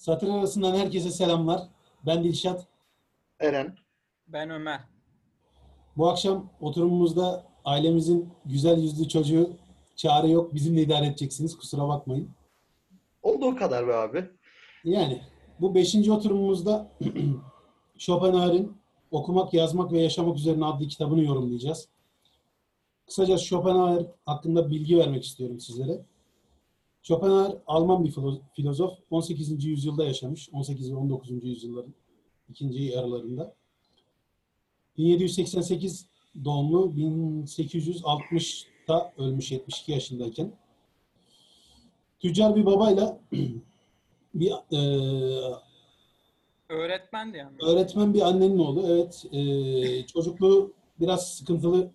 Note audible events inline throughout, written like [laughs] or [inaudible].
Satır arasından herkese selamlar. Ben Dilşat. Eren. Ben Ömer. Bu akşam oturumumuzda ailemizin güzel yüzlü çocuğu Çağrı yok. Bizimle idare edeceksiniz. Kusura bakmayın. Olduğu kadar be abi. Yani bu beşinci oturumumuzda [clears throat] Schopenhauer'in Okumak, Yazmak ve Yaşamak Üzerine adlı kitabını yorumlayacağız. Kısaca Schopenhauer hakkında bilgi vermek istiyorum sizlere. Schopenhauer Alman bir filo- filozof. 18. yüzyılda yaşamış. 18 ve 19. yüzyılların ikinci yarılarında. 1788 doğumlu 1860'ta ölmüş 72 yaşındayken. Tüccar bir babayla [clears throat] bir eee, Öğretmendi yani. öğretmen bir annenin oğlu. Evet, eee, çocukluğu biraz sıkıntılı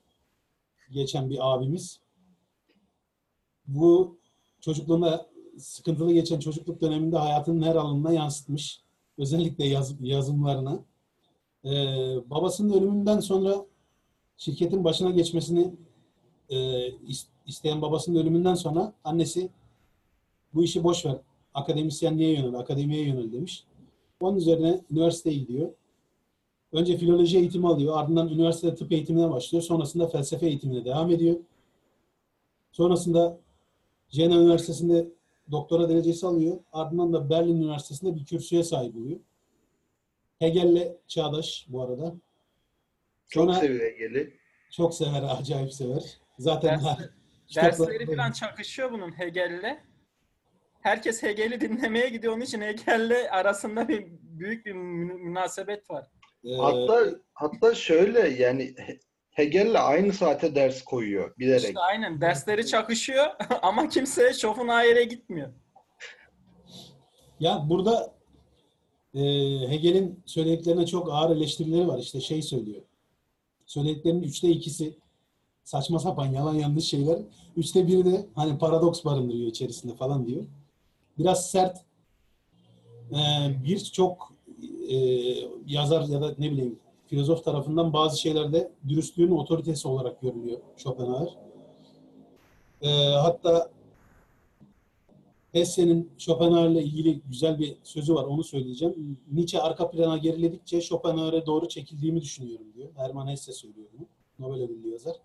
geçen bir abimiz. Bu çocukluğunda sıkıntılı geçen çocukluk döneminde hayatının her alanına yansıtmış. Özellikle yaz- yazımlarına. Eee, babasının ölümünden sonra şirketin başına geçmesini is- isteyen babasının ölümünden sonra annesi bu işi boş ver. Akademisyenliğe yönel, akademiye yönel demiş. Onun üzerine üniversiteye gidiyor. Önce filoloji eğitimi alıyor. Ardından üniversitede tıp eğitimine başlıyor. Sonrasında felsefe eğitimine devam ediyor. Sonrasında Jena Üniversitesi'nde doktora derecesi alıyor. Ardından da Berlin Üniversitesi'nde bir kürsüye sahip oluyor. Hegel'le çağdaş bu arada. Çok Sonra seviyor Hegel'i. çok sever, [laughs] acayip sever. Zaten Dersleri- kitaplar- Dersleri falan çakışıyor bunun Hegel'le. Herkes Hegel'i dinlemeye gidiyor. Onun için Hegel'le arasında bir büyük bir mü- münasebet var. Ee, Hatta hatta şöyle yani Hegel'le aynı saate ders koyuyor bilerek. İşte aynen dersleri çakışıyor [laughs] ama kimse Schopenhauer'e gitmiyor. Ya burada e, Hegel'in söylediklerine çok ağır eleştirileri var. İşte şey söylüyor. Söylediklerinin üçte ikisi saçma sapan yalan yanlış şeyler. Üçte biri de hani paradoks barındırıyor içerisinde falan diyor. Biraz sert. E, Birçok e, yazar ya da ne bileyim filozof tarafından bazı şeylerde dürüstlüğün otoritesi olarak görülüyor Schopenhauer. E, hatta Hesse'nin Schopenhauer'la ilgili güzel bir sözü var, onu söyleyeceğim. Nietzsche arka plana geriledikçe Schopenhauer'e doğru çekildiğimi düşünüyorum diyor. Hermann Hesse söylüyor bunu. Nobel ödüllü yazar.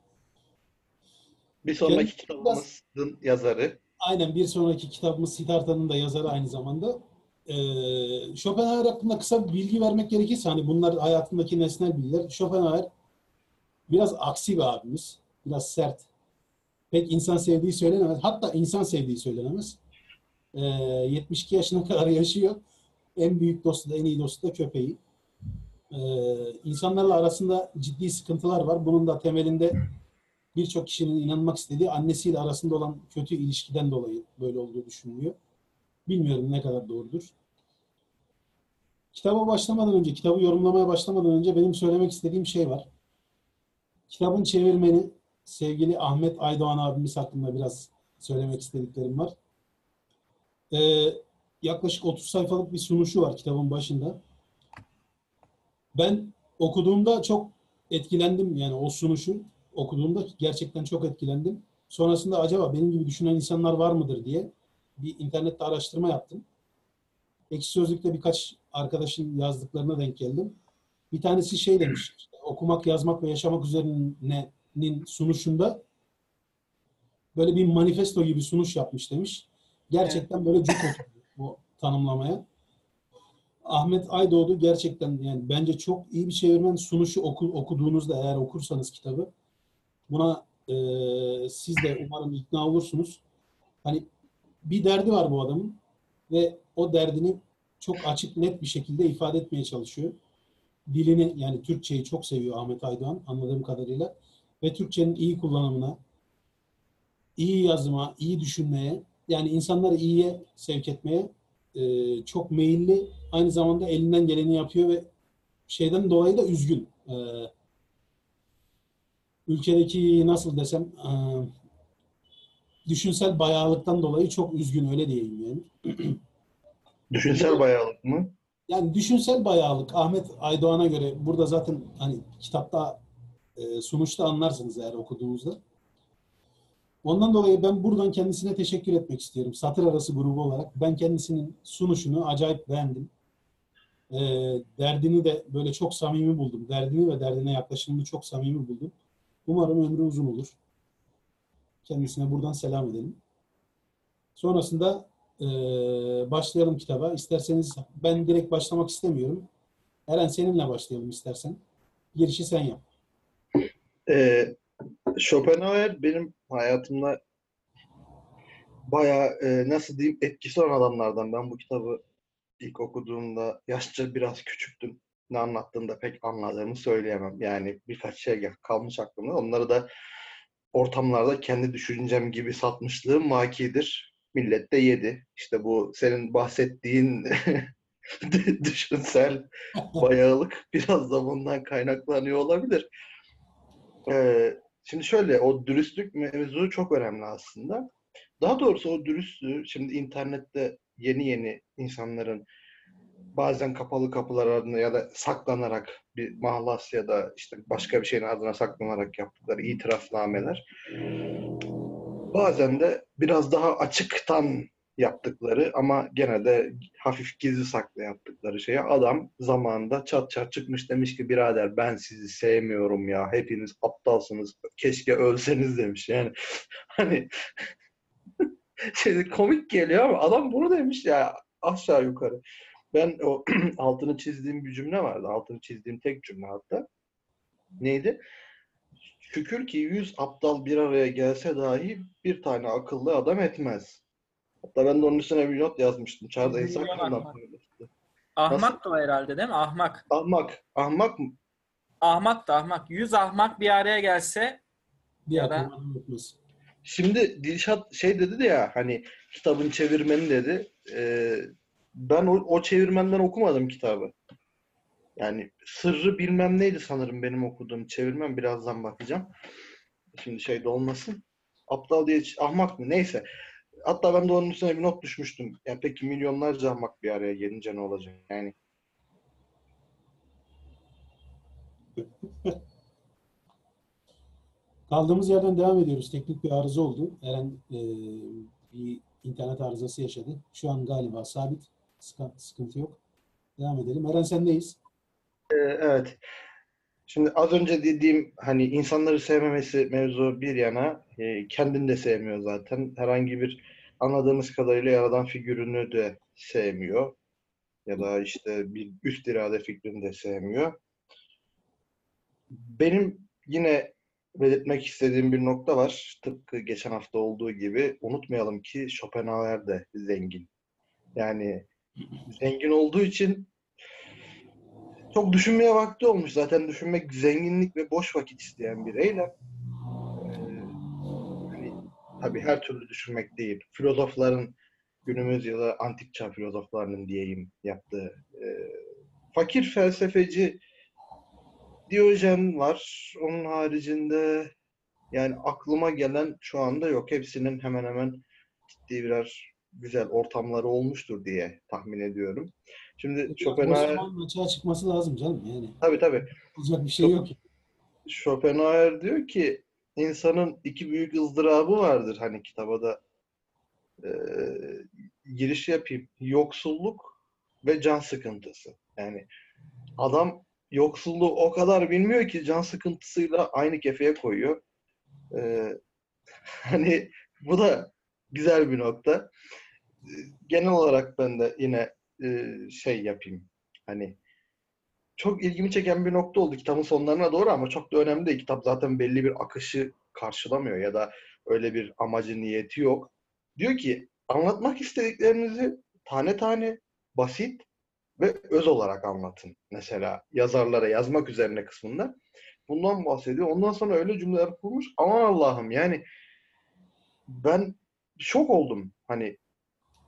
Bir sonraki kitabımızın yazarı. Aynen bir sonraki kitabımız Siddhartha'nın da yazarı aynı zamanda. Ee, Schopenhauer hakkında kısa bir bilgi vermek gerekirse hani bunlar hayatındaki nesnel bilgiler. Schopenhauer biraz aksi bir abimiz. Biraz sert. Pek insan sevdiği söylenemez. Hatta insan sevdiği söylenemez. Ee, 72 yaşına [laughs] kadar yaşıyor. En büyük dostu da en iyi dostu da köpeği. Ee, insanlarla arasında ciddi sıkıntılar var. Bunun da temelinde birçok kişinin inanmak istediği annesiyle arasında olan kötü ilişkiden dolayı böyle olduğu düşünülüyor. Bilmiyorum ne kadar doğrudur. Kitaba başlamadan önce, kitabı yorumlamaya başlamadan önce benim söylemek istediğim şey var. Kitabın çevirmeni sevgili Ahmet Aydoğan abimiz hakkında biraz söylemek istediklerim var. Ee, yaklaşık 30 sayfalık bir sunuşu var kitabın başında. Ben okuduğumda çok etkilendim yani o sunuşu okuduğumda gerçekten çok etkilendim. Sonrasında acaba benim gibi düşünen insanlar var mıdır diye bir internette araştırma yaptım. Ekşi Sözlük'te birkaç arkadaşın yazdıklarına denk geldim. Bir tanesi şey demiş, okumak, yazmak ve yaşamak üzerine'nin sunuşunda böyle bir manifesto gibi sunuş yapmış demiş. Gerçekten böyle cuk oturdu bu tanımlamaya. Ahmet Aydoğdu gerçekten yani bence çok iyi bir çevirmen. Sunuşu oku, okuduğunuzda eğer okursanız kitabı buna e, siz de umarım ikna olursunuz. Hani bir derdi var bu adamın ve o derdini çok açık net bir şekilde ifade etmeye çalışıyor. Dilini yani Türkçeyi çok seviyor Ahmet Aydoğan anladığım kadarıyla ve Türkçenin iyi kullanımına, iyi yazıma, iyi düşünmeye yani insanları iyiye sevk etmeye e, çok meyilli. Aynı zamanda elinden geleni yapıyor ve şeyden dolayı da üzgün. E, ülkedeki nasıl desem e, düşünsel bayağılıktan dolayı çok üzgün öyle diyeyim yani. Düşünsel bayağılık mı? Yani düşünsel bayağılık Ahmet Aydoğan'a göre burada zaten hani kitapta e, sunuşta anlarsınız eğer okuduğunuzda. Ondan dolayı ben buradan kendisine teşekkür etmek istiyorum. Satır arası grubu olarak. Ben kendisinin sunuşunu acayip beğendim. Ee, derdini de böyle çok samimi buldum. Derdini ve derdine yaklaşımını çok samimi buldum. Umarım ömrü uzun olur. Kendisine buradan selam edelim. Sonrasında ee, başlayalım kitaba. İsterseniz ben direkt başlamak istemiyorum. Eren seninle başlayalım istersen. Girişi sen yap. Ee, Schopenhauer benim hayatımda bayağı e, nasıl diyeyim etkisi olan adamlardan. Ben bu kitabı ilk okuduğumda yaşça biraz küçüktüm. Ne anlattığını da pek anladığımı söyleyemem. Yani birkaç şey kalmış aklımda. Onları da ortamlarda kendi düşüncem gibi satmışlığım vakidir. Millet de yedi. İşte bu senin bahsettiğin [laughs] düşünsel [laughs] bayağılık biraz da bundan kaynaklanıyor olabilir. Ee, şimdi şöyle o dürüstlük mevzu çok önemli aslında. Daha doğrusu o dürüstlüğü şimdi internette yeni yeni insanların bazen kapalı kapılar ardında ya da saklanarak bir mahlas ya da işte başka bir şeyin ardına saklanarak yaptıkları itirafnameler bazen de biraz daha açıktan yaptıkları ama gene de hafif gizli saklı yaptıkları şeye adam zamanında çat çat çıkmış demiş ki birader ben sizi sevmiyorum ya hepiniz aptalsınız keşke ölseniz. demiş. Yani [laughs] hani [laughs] şey, komik geliyor ama adam bunu demiş ya aşağı yukarı ben o [clears throat] altını çizdiğim bir cümle vardı altını çizdiğim tek cümle hatta neydi şükür ki yüz aptal bir araya gelse dahi bir tane akıllı adam etmez Hatta ben de onun üstüne bir not yazmıştım. Çağda İsa ahmak. Ahmak da herhalde değil mi? Ahmak. Ahmak. Ahmak mı? Ahmak da ahmak. Yüz ahmak bir araya gelse Bir Ya da-. Şimdi Dilşat şey dedi de ya hani kitabın çevirmeni dedi. Ee, ben o, o çevirmenden okumadım kitabı. Yani sırrı bilmem neydi sanırım benim okuduğum çevirmen. Birazdan bakacağım. Şimdi şey de olmasın. Aptal diye ahmak mı? Neyse. Hatta ben de onun üstüne bir not düşmüştüm. Yani peki milyonlarca ahmak bir araya gelince ne olacak? Yani [laughs] Kaldığımız yerden devam ediyoruz. Teknik bir arıza oldu. Eren e, bir internet arızası yaşadı. Şu an galiba sabit. Sıkı- Sıkıntı yok. Devam edelim. Eren sendeyiz. Ee, Evet. Şimdi az önce dediğim hani insanları sevmemesi mevzu bir yana e, kendini de sevmiyor zaten. Herhangi bir anladığımız kadarıyla yaradan figürünü de sevmiyor. Ya da işte bir üst irade fikrini de sevmiyor. Benim yine belirtmek istediğim bir nokta var. Tıpkı geçen hafta olduğu gibi unutmayalım ki Schopenhauer de zengin. Yani zengin olduğu için çok düşünmeye vakti olmuş. Zaten düşünmek zenginlik ve boş vakit isteyen bir eylem. Ee, hani, tabii her türlü düşünmek değil. Filozofların günümüz ya da antik çağ filozoflarının diyeyim yaptığı e, fakir felsefeci Diyojen var. Onun haricinde yani aklıma gelen şu anda yok. Hepsinin hemen hemen ciddi birer güzel ortamları olmuştur diye tahmin ediyorum. Şimdi Schopenhauer açığa çıkması lazım canım. Yani tabii tabii. olacak bir şey yok. Schopenhauer diyor ki insanın iki büyük ızdırabı vardır hani kitaba da e, giriş yapayım. Yoksulluk ve can sıkıntısı. Yani adam yoksulluğu o kadar bilmiyor ki can sıkıntısıyla aynı kefeye koyuyor. E, [laughs] hani bu da güzel bir nokta. Genel olarak ben de yine e, şey yapayım. Hani çok ilgimi çeken bir nokta oldu kitabın sonlarına doğru ama çok da önemli değil. Kitap zaten belli bir akışı karşılamıyor ya da öyle bir amacı, niyeti yok. Diyor ki anlatmak istediklerinizi tane tane, basit ve öz olarak anlatın. Mesela yazarlara yazmak üzerine kısmında. Bundan bahsediyor. Ondan sonra öyle cümleler kurmuş. Aman Allah'ım yani ben şok oldum. Hani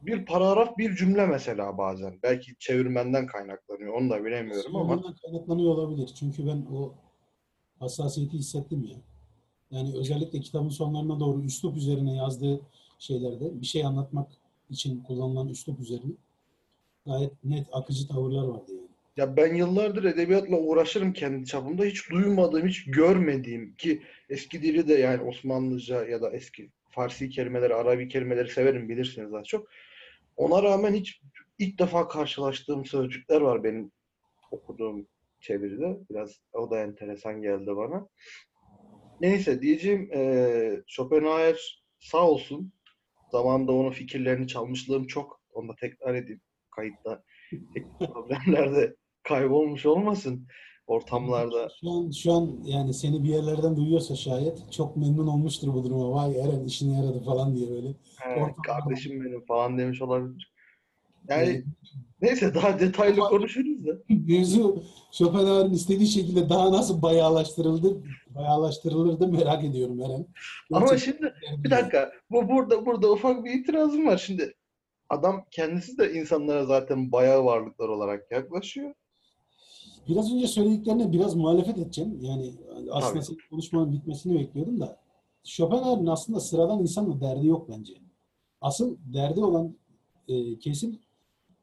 bir paragraf bir cümle mesela bazen. Belki çevirmenden kaynaklanıyor. Onu da bilemiyorum ama. Kaynaklanıyor olabilir. Çünkü ben o hassasiyeti hissettim ya. Yani özellikle kitabın sonlarına doğru üslup üzerine yazdığı şeylerde bir şey anlatmak için kullanılan üslup üzerine gayet net akıcı tavırlar vardı yani. Ya ben yıllardır edebiyatla uğraşırım kendi çapımda. Hiç duymadığım, hiç görmediğim ki eski dili de yani Osmanlıca ya da eski Farsi kelimeleri, Arabi kelimeleri severim bilirsiniz daha çok. Ona rağmen hiç ilk defa karşılaştığım sözcükler var benim okuduğum çeviride. Biraz o da enteresan geldi bana. Neyse diyeceğim eee Schopenhauer sağ olsun. Zamanında onun fikirlerini çalmışlığım çok. Onu da tekrar edeyim kayıtta. Problemlerde kaybolmuş olmasın ortamlarda. Şu an, şu an yani seni bir yerlerden duyuyorsa şayet çok memnun olmuştur bu duruma. Vay Eren işine yaradı falan diye böyle. He, kardeşim benim falan demiş olabilir. Yani Yani neyse daha detaylı konuşuruz da. mevzu Schopenhauer'in istediği şekilde daha nasıl bayağılaştırıldı, bayağılaştırılırdı merak ediyorum Eren. Ama Gerçekten şimdi bir dakika. Bu burada burada ufak bir itirazım var. Şimdi adam kendisi de insanlara zaten bayağı varlıklar olarak yaklaşıyor. Biraz önce söylediklerine biraz muhalefet edeceğim. Yani aslında Tabii. senin konuşmanın bitmesini bekliyordum da. Schopenhauer'in aslında sıradan insanla derdi yok bence. Asıl derdi olan e, kesim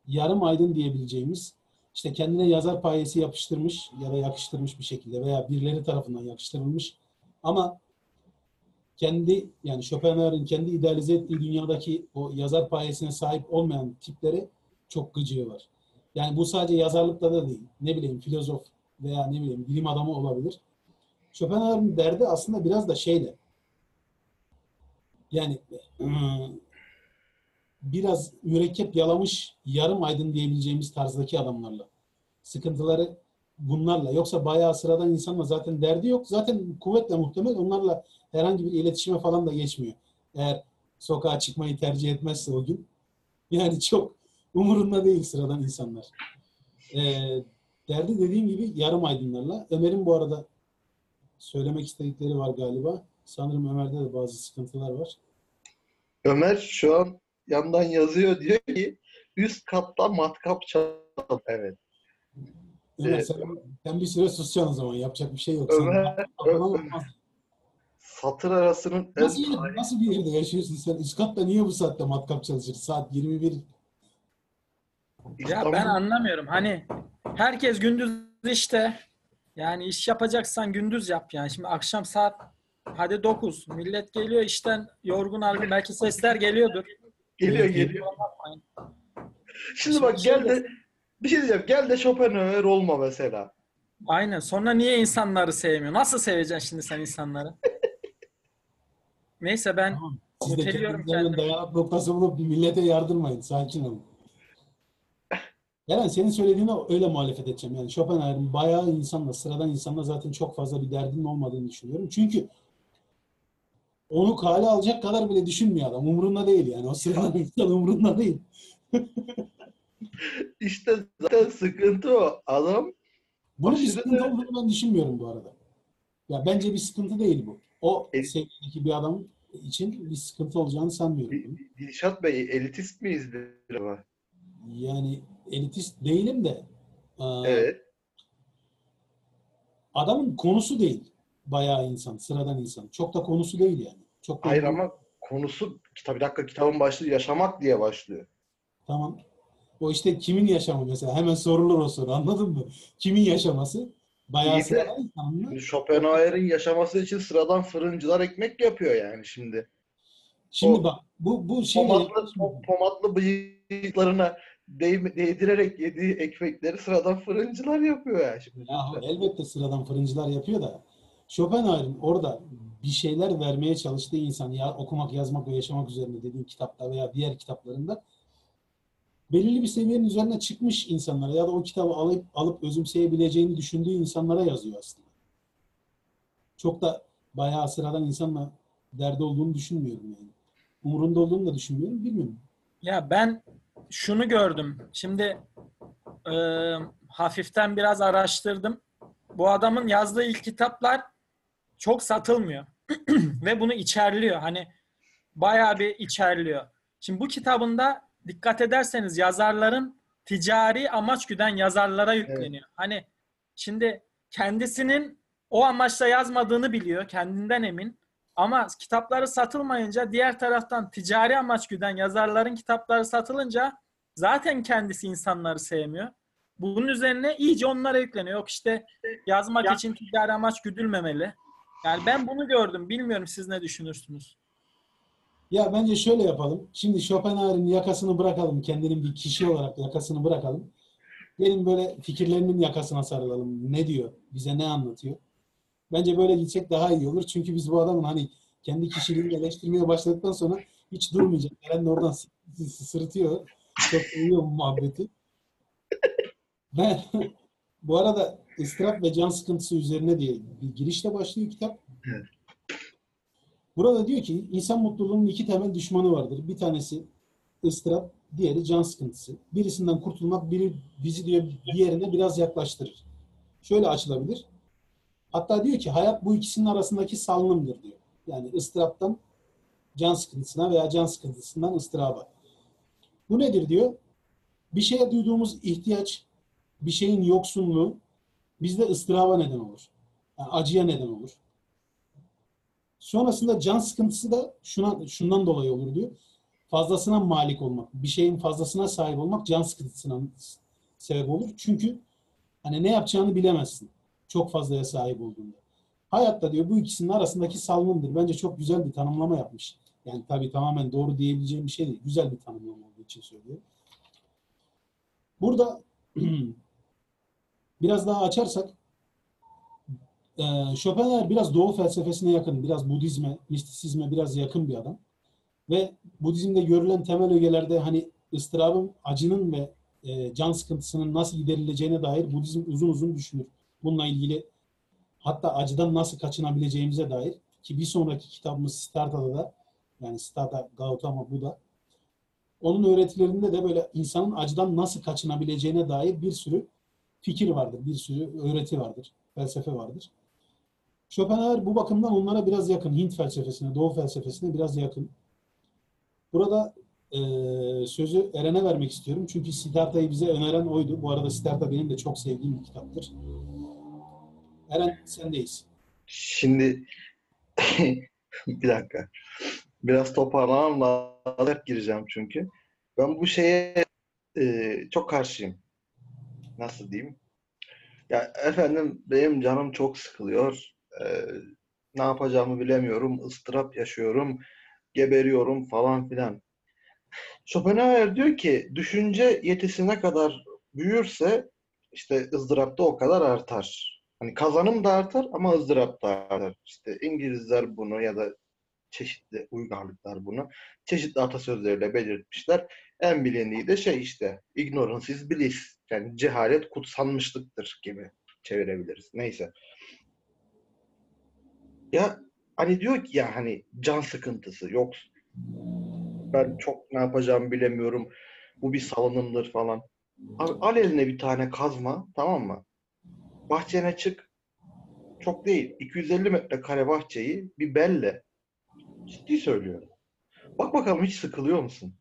yarım aydın diyebileceğimiz işte kendine yazar payesi yapıştırmış ya da yakıştırmış bir şekilde veya birileri tarafından yakıştırılmış ama kendi yani Schopenhauer'in kendi idealize ettiği dünyadaki o yazar payesine sahip olmayan tiplere çok gıcığı var. Yani bu sadece yazarlıkta da değil. Ne bileyim filozof veya ne bileyim bilim adamı olabilir. Schopenhauer'in derdi aslında biraz da şeyle. Yani ıı, biraz mürekkep yalamış yarım aydın diyebileceğimiz tarzdaki adamlarla. Sıkıntıları bunlarla. Yoksa bayağı sıradan insanla zaten derdi yok. Zaten kuvvetle muhtemel onlarla herhangi bir iletişime falan da geçmiyor. Eğer sokağa çıkmayı tercih etmezse o gün. Yani çok umurunda değil sıradan insanlar. Ee, derdi dediğim gibi yarım aydınlarla. Ömer'in bu arada söylemek istedikleri var galiba. Sanırım Ömer'de de bazı sıkıntılar var. Ömer şu an yandan yazıyor diyor ki üst katta matkap çal. Evet. Ömer Evet. sen, sen bir süre susacaksın o zaman. Yapacak bir şey yok. Ömer- Sen. Satır arasının en nasıl, yer- nasıl bir yerde yaşıyorsun sen? Üst katta niye bu saatte matkap çalışır? Saat 21. Ya ben anlamıyorum. Hani herkes gündüz işte yani iş yapacaksan gündüz yap yani. Şimdi akşam saat hadi 9. Millet geliyor işten yorgun argın. Belki sesler geliyordur. geliyor geliyor. Şimdi bak gel de bir şey diyeceğim. Gel de Schopenhauer olma mesela. Aynen. Sonra niye insanları sevmiyor? Nasıl seveceksin şimdi sen insanları? [laughs] Neyse ben Tamam. Siz de Muteliyorum kendinizden kendimi. dayanak noktası bulup bir millete yardırmayın. Sakin olun. Eren senin söylediğine öyle muhalefet edeceğim. Yani Schopenhauer'in bayağı insanla, sıradan insanla zaten çok fazla bir derdinin olmadığını düşünüyorum. Çünkü onu kale alacak kadar bile düşünmüyor adam. Umurunda değil yani. O sıradan [laughs] insan umurunda değil. [laughs] İşte zaten sıkıntı o. Adam Bunun bir sıkıntı olduğunu ben düşünmüyorum bu arada. Ya bence bir sıkıntı değil bu. O E- seviyedeki bir adam için bir sıkıntı olacağını sanmıyorum. Dilşat Bey elitist miyiz ama? Yani elitist değilim de e, Evet. adamın konusu değil bayağı insan, sıradan insan. Çok da konusu değil yani. Çok Hayır ama konusu kitap bir dakika kitabın başlığı yaşamak diye başlıyor. Tamam. O işte kimin yaşamı mesela hemen sorulur o soru anladın mı? Kimin yaşaması? Bayağı İyi sıradan insan mı? Şimdi Schopenhauer'in yaşaması için sıradan fırıncılar ekmek yapıyor yani şimdi. Şimdi o- bak bu bu şey Pomatlı, po- pomatlı bıyıklarına değ- değdirerek yediği ekmekleri sıradan fırıncılar yapıyor yani şimdi. Yahu elbette sıradan fırıncılar yapıyor da Schopenhauer'in orada bir şeyler vermeye çalıştığı insan ya okumak, yazmak ve yaşamak üzerine dediği kitapta veya diğer kitaplarında belirli bir seviyenin üzerine çıkmış insanlara ya da o kitabı alıp alıp özümseyebileceğini düşündüğü insanlara yazıyor aslında. Çok da bayağı sıradan insanla derdi olduğunu düşünmüyorum yani. Umurunda olduğunu da düşünmüyorum. Bilmiyorum. Ya ben şunu gördüm. Şimdi e, hafiften biraz araştırdım. Bu adamın yazdığı ilk kitaplar çok satılmıyor. [clears throat] Ve bunu içerliyor. Hani bayağı bir içerliyor. Şimdi bu kitabında dikkat ederseniz yazarların ticari amaç güden yazarlara yükleniyor. Hani şimdi kendisinin o amaçla yazmadığını biliyor. Kendinden emin. Ama kitapları satılmayınca diğer taraftan ticari amaç güden yazarların kitapları satılınca zaten kendisi insanları sevmiyor. Bunun üzerine iyice onlara yükleniyor. Yok işte yazmak için ticari amaç güdülmemeli. Yani ben bunu gördüm. Bilmiyorum siz ne düşünürsünüz? Ya bence şöyle yapalım. Şimdi Schopenhauer'in yakasını bırakalım. Kendinin bir kişi olarak yakasını bırakalım. Gelin böyle fikirlerinin yakasına sarılalım. Ne diyor? Bize ne anlatıyor? Bence böyle gitsek daha iyi olur. Çünkü biz bu adamın hani kendi kişiliğini eleştirmeye başladıktan sonra hiç durmayacak. Eren de oradan sırıtıyor. Çok seviyor bu muhabbeti. Ben [laughs] bu arada ıstırap ve can sıkıntısı üzerine diye bir girişle başlıyor kitap. Evet. Burada diyor ki insan mutluluğunun iki temel düşmanı vardır. Bir tanesi ıstırap, diğeri can sıkıntısı. Birisinden kurtulmak biri bizi diyor diğerine biraz yaklaştırır. Şöyle açılabilir. Hatta diyor ki hayat bu ikisinin arasındaki salınımdır diyor. Yani ıstıraptan can sıkıntısına veya can sıkıntısından ıstıraba. Bu nedir diyor? Bir şeye duyduğumuz ihtiyaç, bir şeyin yoksunluğu bizde ıstıraba neden olur. Yani acıya neden olur. Sonrasında can sıkıntısı da şuna, şundan dolayı olur diyor. Fazlasına malik olmak, bir şeyin fazlasına sahip olmak can sıkıntısına sebep olur. Çünkü hani ne yapacağını bilemezsin. Çok fazlaya sahip olduğunda. Hayatta diyor bu ikisinin arasındaki salınımdır. Bence çok güzel bir tanımlama yapmış. Yani tabii tamamen doğru diyebileceğim bir şey değil. Güzel bir tanımlama olduğu için söylüyorum. Burada [clears throat] biraz daha açarsak e, Schopenhauer biraz Doğu felsefesine yakın, biraz Budizme, mistisizme biraz yakın bir adam. Ve Budizm'de görülen temel ögelerde hani ıstırabın, acının ve e, can sıkıntısının nasıl giderileceğine dair Budizm uzun uzun düşünür. Bununla ilgili hatta acıdan nasıl kaçınabileceğimize dair ki bir sonraki kitabımız Siddhartha'da da yani Siddhartha Gautama Buddha onun öğretilerinde de böyle insanın acıdan nasıl kaçınabileceğine dair bir sürü fikir vardır, bir sürü öğreti vardır, felsefe vardır. Schopenhauer bu bakımdan onlara biraz yakın. Hint felsefesine, Doğu felsefesine biraz yakın. Burada eee, sözü Eren'e vermek istiyorum. Çünkü Siddhartha'yı bize öneren oydu. Bu arada Siddhartha benim de çok sevdiğim bir kitaptır. Eren sendeyiz. Şimdi [laughs] bir dakika. Biraz toparlamam lazım. gireceğim çünkü. Ben bu şeye e, çok karşıyım. Nasıl diyeyim? Ya efendim benim canım çok sıkılıyor. E, ne yapacağımı bilemiyorum. ıstırap yaşıyorum. Geberiyorum falan filan. Schopenhauer diyor ki düşünce yetisi ne kadar büyürse işte ızdırap da o kadar artar. Hani kazanım da artar ama ızdırap da artar. İşte İngilizler bunu ya da çeşitli uygarlıklar bunu çeşitli atasözleriyle belirtmişler. En bilindiği de şey işte ignorance is bliss. Yani cehalet kutsanmışlıktır gibi çevirebiliriz. Neyse. Ya hani diyor ki ya hani can sıkıntısı yok. Ben çok ne yapacağımı bilemiyorum. Bu bir salınımdır falan. Abi al eline bir tane kazma tamam mı? Bahçene çık. Çok değil. 250 metrekare bahçeyi bir belle. Ciddi söylüyorum. Bak bakalım hiç sıkılıyor musun?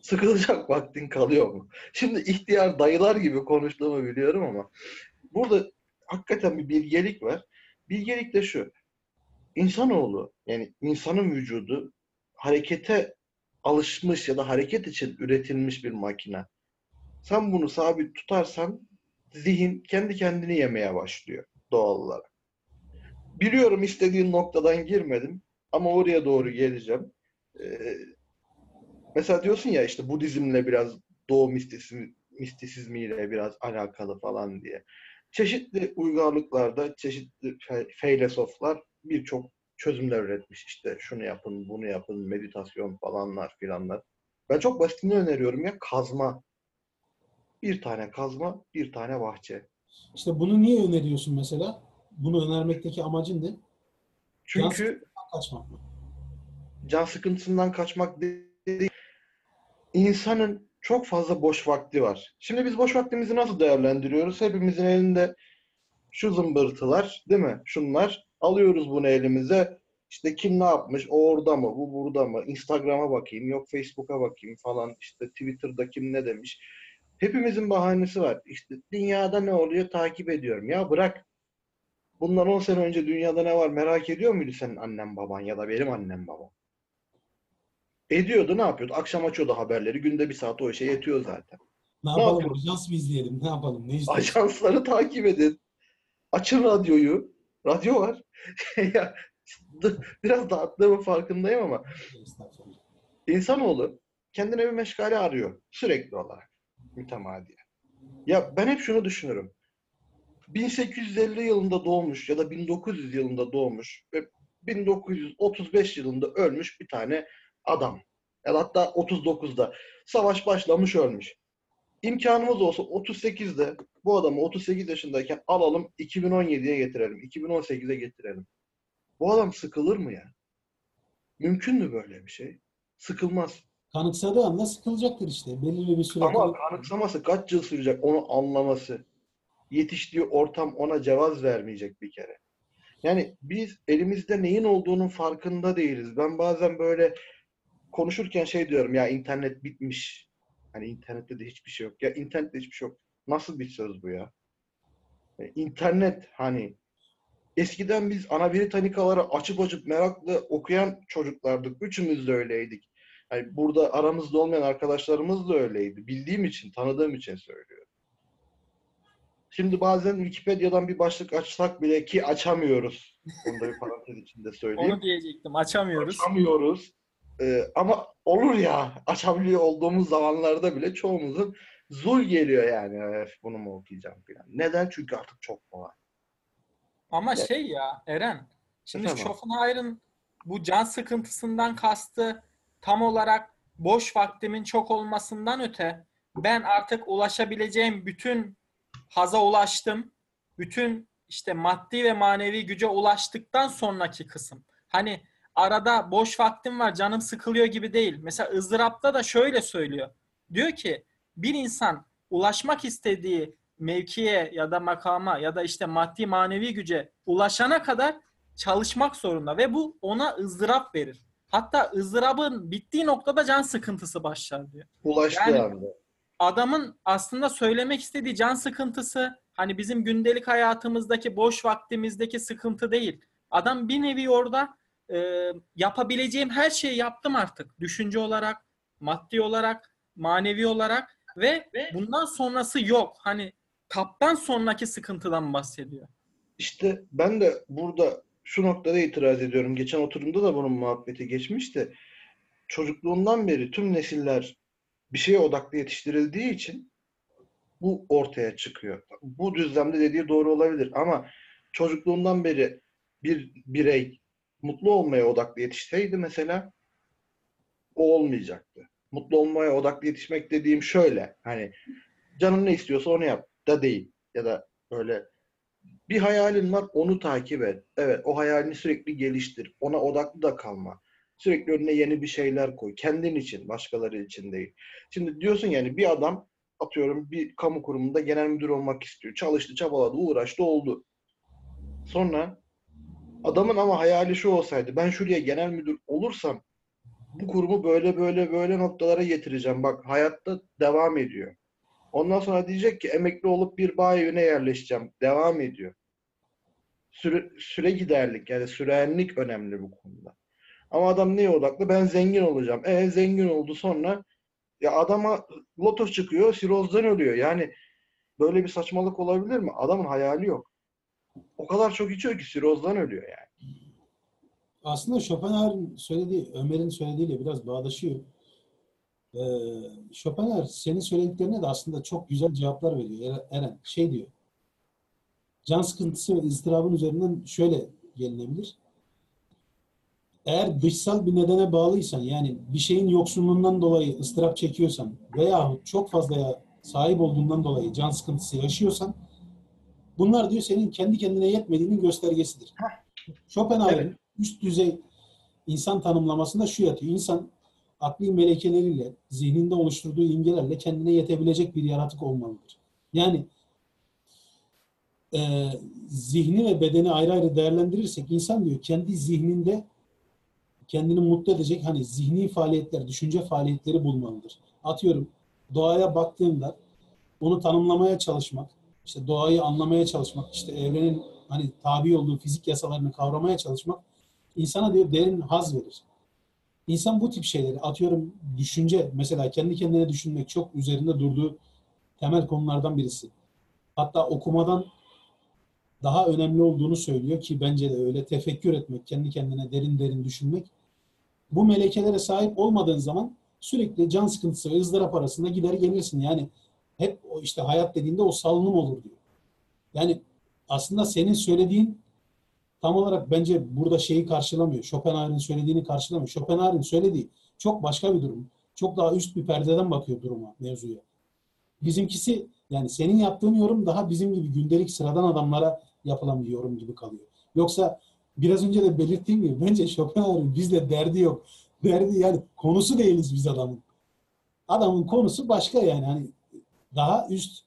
Sıkılacak [laughs] vaktin kalıyor mu? Şimdi ihtiyar dayılar gibi konuştuğumu biliyorum ama burada hakikaten bir bilgelik var. Bilgelik de şu. İnsanoğlu yani insanın vücudu harekete alışmış ya da hareket için üretilmiş bir makine. Sen bunu sabit tutarsan zihin kendi kendini yemeye başlıyor doğal olarak. Biliyorum istediğin noktadan girmedim ama oraya doğru geleceğim. Ee, mesela diyorsun ya işte Budizmle biraz Doğu mistisizmi, mistisizmiyle biraz alakalı falan diye. Çeşitli uygarlıklarda çeşitli fe- feylesoflar birçok çözümler üretmiş. İşte şunu yapın, bunu yapın, meditasyon falanlar filanlar. Ben çok basitini öneriyorum ya kazma. Bir tane kazma, bir tane bahçe. İşte bunu niye öneriyorsun mesela? Bunu önermekteki amacın ne? Çünkü Kaçmak mı? can sıkıntısından kaçmak değil, insanın çok fazla boş vakti var. Şimdi biz boş vaktimizi nasıl değerlendiriyoruz? Hepimizin elinde şu zımbırtılar, değil mi? Şunlar. Alıyoruz bunu elimize. İşte kim ne yapmış? O orada mı? Bu burada mı? Instagram'a bakayım, yok Facebook'a bakayım falan. İşte Twitter'da kim ne demiş? Hepimizin bahanesi var. İşte dünyada ne oluyor takip ediyorum. Ya bırak. Bundan 10 sene önce dünyada ne var merak ediyor muydu senin annen baban ya da benim annem babam? Ediyordu ne yapıyordu? Akşam açıyordu haberleri. Günde bir saat o işe yetiyor zaten. Ne Ne yapalım? yapıyoruz? Ajans mı izleyelim? Ne yapalım? Ne [laughs] istiyorsun? Ajansları takip edin. Açın radyoyu. Radyo var. [laughs] ya, biraz dağıttığımın farkındayım ama. İnsanoğlu kendine bir meşgale arıyor sürekli olarak mütemadiyen. Ya ben hep şunu düşünürüm. 1850 yılında doğmuş ya da 1900 yılında doğmuş ve 1935 yılında ölmüş bir tane adam. Ya da hatta 39'da savaş başlamış ölmüş. İmkanımız olsa 38'de bu adamı 38 yaşındayken alalım 2017'ye getirelim. 2018'e getirelim. Bu adam sıkılır mı ya? Mümkün mü böyle bir şey? Sıkılmaz. Kanıksadığı anda sıkılacaktır işte. Belirli bir süre. Ama kanıksaması kaç yıl sürecek onu anlaması. Yetiştiği ortam ona cevaz vermeyecek bir kere. Yani biz elimizde neyin olduğunun farkında değiliz. Ben bazen böyle konuşurken şey diyorum ya internet bitmiş. Hani internette de hiçbir şey yok. Ya internette hiçbir şey yok. Nasıl bir söz bu ya? Yani internet hani eskiden biz ana britanikaları açıp açıp meraklı okuyan çocuklardık. Üçümüz de öyleydik. Yani burada aramızda olmayan arkadaşlarımız da öyleydi. Bildiğim için, tanıdığım için söylüyorum. Şimdi bazen Wikipedia'dan bir başlık açsak bile ki açamıyoruz. Onu da bir parantez içinde söyleyeyim. Onu diyecektim. Açamıyoruz. Açamıyoruz. Ee, ama olur ya açabiliyor olduğumuz zamanlarda bile çoğumuzun zul geliyor yani. "Öf, bunu mu okuyacağım falan. Neden? Çünkü artık çok kolay. Ama Evet. şey ya Eren, şimdi? Schopenhauer'ın bu can sıkıntısından kastı tam olarak boş vaktimin çok olmasından öte ben artık ulaşabileceğim bütün haza ulaştım. Bütün işte maddi ve manevi güce ulaştıktan sonraki kısım. Hani arada boş vaktim var, canım sıkılıyor gibi değil. Mesela ızdırapta da şöyle söylüyor. Diyor ki bir insan ulaşmak istediği mevkiye ya da makama ya da işte maddi manevi güce ulaşana kadar çalışmak zorunda ve bu ona ızdırap verir. Hatta ızdırabın bittiği noktada can sıkıntısı başlar diyor. Ulaştığı Yani- anda. Adamın aslında söylemek istediği can sıkıntısı hani bizim gündelik hayatımızdaki boş vaktimizdeki sıkıntı değil. Adam bir nevi orada e, yapabileceğim her şeyi yaptım artık. Düşünce olarak, maddi olarak, manevi olarak ve bundan sonrası yok. Hani taptan sonraki sıkıntıdan bahsediyor. İşte ben de burada şu noktada itiraz ediyorum. Geçen oturumda da bunun muhabbeti geçmişti. Çocukluğundan beri tüm nesiller bir şeye odaklı yetiştirildiği için bu ortaya çıkıyor. Bu düzlemde dediği doğru olabilir ama çocukluğundan beri bir birey mutlu olmaya odaklı yetişseydi mesela o olmayacaktı. Mutlu olmaya odaklı yetişmek dediğim şöyle hani canın ne istiyorsa onu yap da değil ya da böyle bir hayalin var onu takip et. Evet o hayalini sürekli geliştir. Ona odaklı da kalma. Sürekli önüne yeni bir şeyler koy. Kendin için, başkaları için değil. Şimdi diyorsun yani bir adam atıyorum bir kamu kurumunda genel müdür olmak istiyor. Çalıştı, çabaladı, uğraştı, oldu. Sonra adamın ama hayali şu olsaydı ben şuraya genel müdür olursam bu kurumu böyle böyle böyle noktalara getireceğim. Bak hayatta devam ediyor. Ondan sonra diyecek ki emekli olup bir bağ evine yerleşeceğim. Devam ediyor. Süre, süre giderlik yani sürenlik önemli bu konuda. Ama adam neye odaklı? Ben zengin olacağım. E zengin oldu sonra ya adama loto çıkıyor, sirozdan ölüyor. Yani böyle bir saçmalık olabilir mi? Adamın hayali yok. O kadar çok içiyor ki sirozdan ölüyor yani. Aslında Schopenhauer'ın söylediği, Ömer'in söylediğiyle biraz bağdaşıyor. Ee, Schopenhauer senin söylediklerine de aslında çok güzel cevaplar veriyor Er- Eren. Şey diyor, can sıkıntısı ve ızdırabın üzerinden şöyle gelinebilir. Eğer dışsal bir nedene bağlıysan, yani bir şeyin yoksunluğundan dolayı ıstırap çekiyorsan veya çok fazla sahip olduğundan dolayı can sıkıntısı yaşıyorsan, bunlar diyor senin kendi kendine yetmediğinin göstergesidir. Schopenhauer'in üst düzey insan tanımlamasında şu yatıyor. İnsan akli melekeleriyle, zihninde oluşturduğu imgelerle kendine yetebilecek bir yaratık olmalıdır. Yani e, zihni ve bedeni ayrı ayrı değerlendirirsek insan diyor kendi zihninde kendini mutlu edecek hani zihni faaliyetler, düşünce faaliyetleri bulmalıdır. Atıyorum doğaya baktığımda onu tanımlamaya çalışmak, işte doğayı anlamaya çalışmak, işte evrenin hani tabi olduğu fizik yasalarını kavramaya çalışmak insana diyor derin haz verir. İnsan bu tip şeyleri atıyorum düşünce mesela kendi kendine düşünmek çok üzerinde durduğu temel konulardan birisi. Hatta okumadan daha önemli olduğunu söylüyor ki bence de öyle tefekkür etmek, kendi kendine derin derin düşünmek bu melekelere sahip olmadığın zaman sürekli can sıkıntısı ve ızdırap arasında gider gelirsin. Yani hep o işte hayat dediğinde o salınım olur diyor. Yani aslında senin söylediğin tam olarak bence burada şeyi karşılamıyor. Schopenhauer'in söylediğini karşılamıyor. Schopenhauer'in söylediği çok başka bir durum. Çok daha üst bir perdeden bakıyor duruma, mevzuya. Bizimkisi yani senin yaptığın yorum daha bizim gibi gündelik sıradan adamlara yapılan bir yorum gibi kalıyor. Yoksa biraz önce de belirttiğim gibi bence Schopenhauer'in bizle derdi yok. Derdi yani konusu değiliz biz adamın. Adamın konusu başka yani. Hani daha üst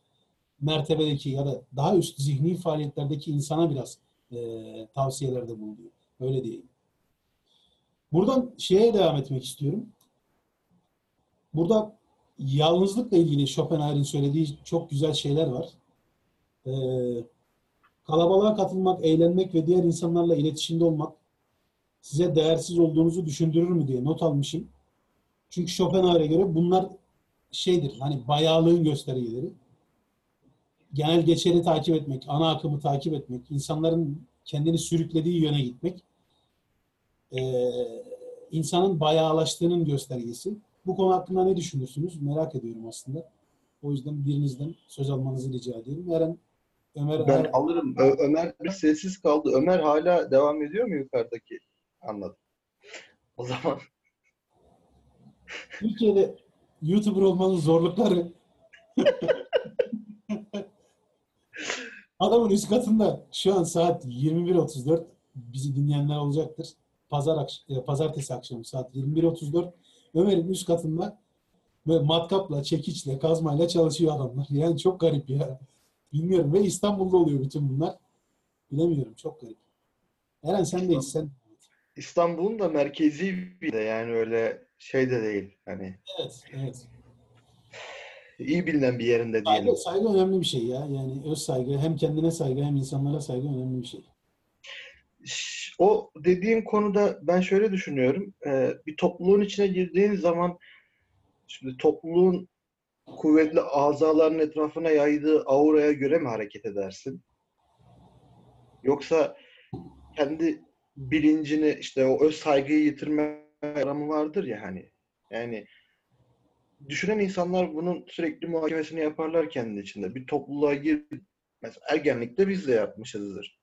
mertebedeki ya da daha üst zihni faaliyetlerdeki insana biraz e, tavsiyelerde bulunuyor. Öyle diyeyim. Buradan şeye devam etmek istiyorum. Burada yalnızlıkla ilgili Schopenhauer'in söylediği çok güzel şeyler var. Ee, kalabalığa katılmak, eğlenmek ve diğer insanlarla iletişimde olmak size değersiz olduğunuzu düşündürür mü diye not almışım. Çünkü Schopenhauer'e göre bunlar şeydir, hani bayağılığın göstergeleri. Genel geçeri takip etmek, ana akımı takip etmek, insanların kendini sürüklediği yöne gitmek, ee, insanın bayağılaştığının göstergesi. Bu konu hakkında ne düşünürsünüz? Merak ediyorum aslında. O yüzden birinizden söz almanızı rica ediyorum. Eren, Ömer, Ben Eren- alırım. Ö- Ömer bir sessiz kaldı. Ömer hala devam ediyor mu yukarıdaki? Anladım. O zaman Türkiye'de YouTuber olmanın zorlukları [laughs] Adamın üst katında şu an saat 21.34 bizi dinleyenler olacaktır. Pazar akş- e, pazartesi akşamı saat 21.34 Ömer'in üst katında böyle matkapla, çekiçle, kazmayla çalışıyor adamlar. Yani çok garip ya. Bilmiyorum ve İstanbul'da oluyor bütün bunlar. Bilemiyorum çok garip. Eren sen de sen. İstanbul'un da merkezi bir de yani öyle şey de değil. Hani Evet, evet. İyi bilinen bir yerinde diyelim. Saygı, saygı önemli bir şey ya. Yani öz saygı hem kendine saygı hem insanlara saygı önemli bir şey. O dediğin konuda ben şöyle düşünüyorum. Ee, bir topluluğun içine girdiğin zaman şimdi topluluğun kuvvetli azaların etrafına yaydığı auraya göre mi hareket edersin? Yoksa kendi bilincini işte o öz saygıyı yitirme aramı vardır ya hani. Yani düşünen insanlar bunun sürekli muhakemesini yaparlar kendi içinde. Bir topluluğa gir mesela ergenlikte biz de yapmışızdır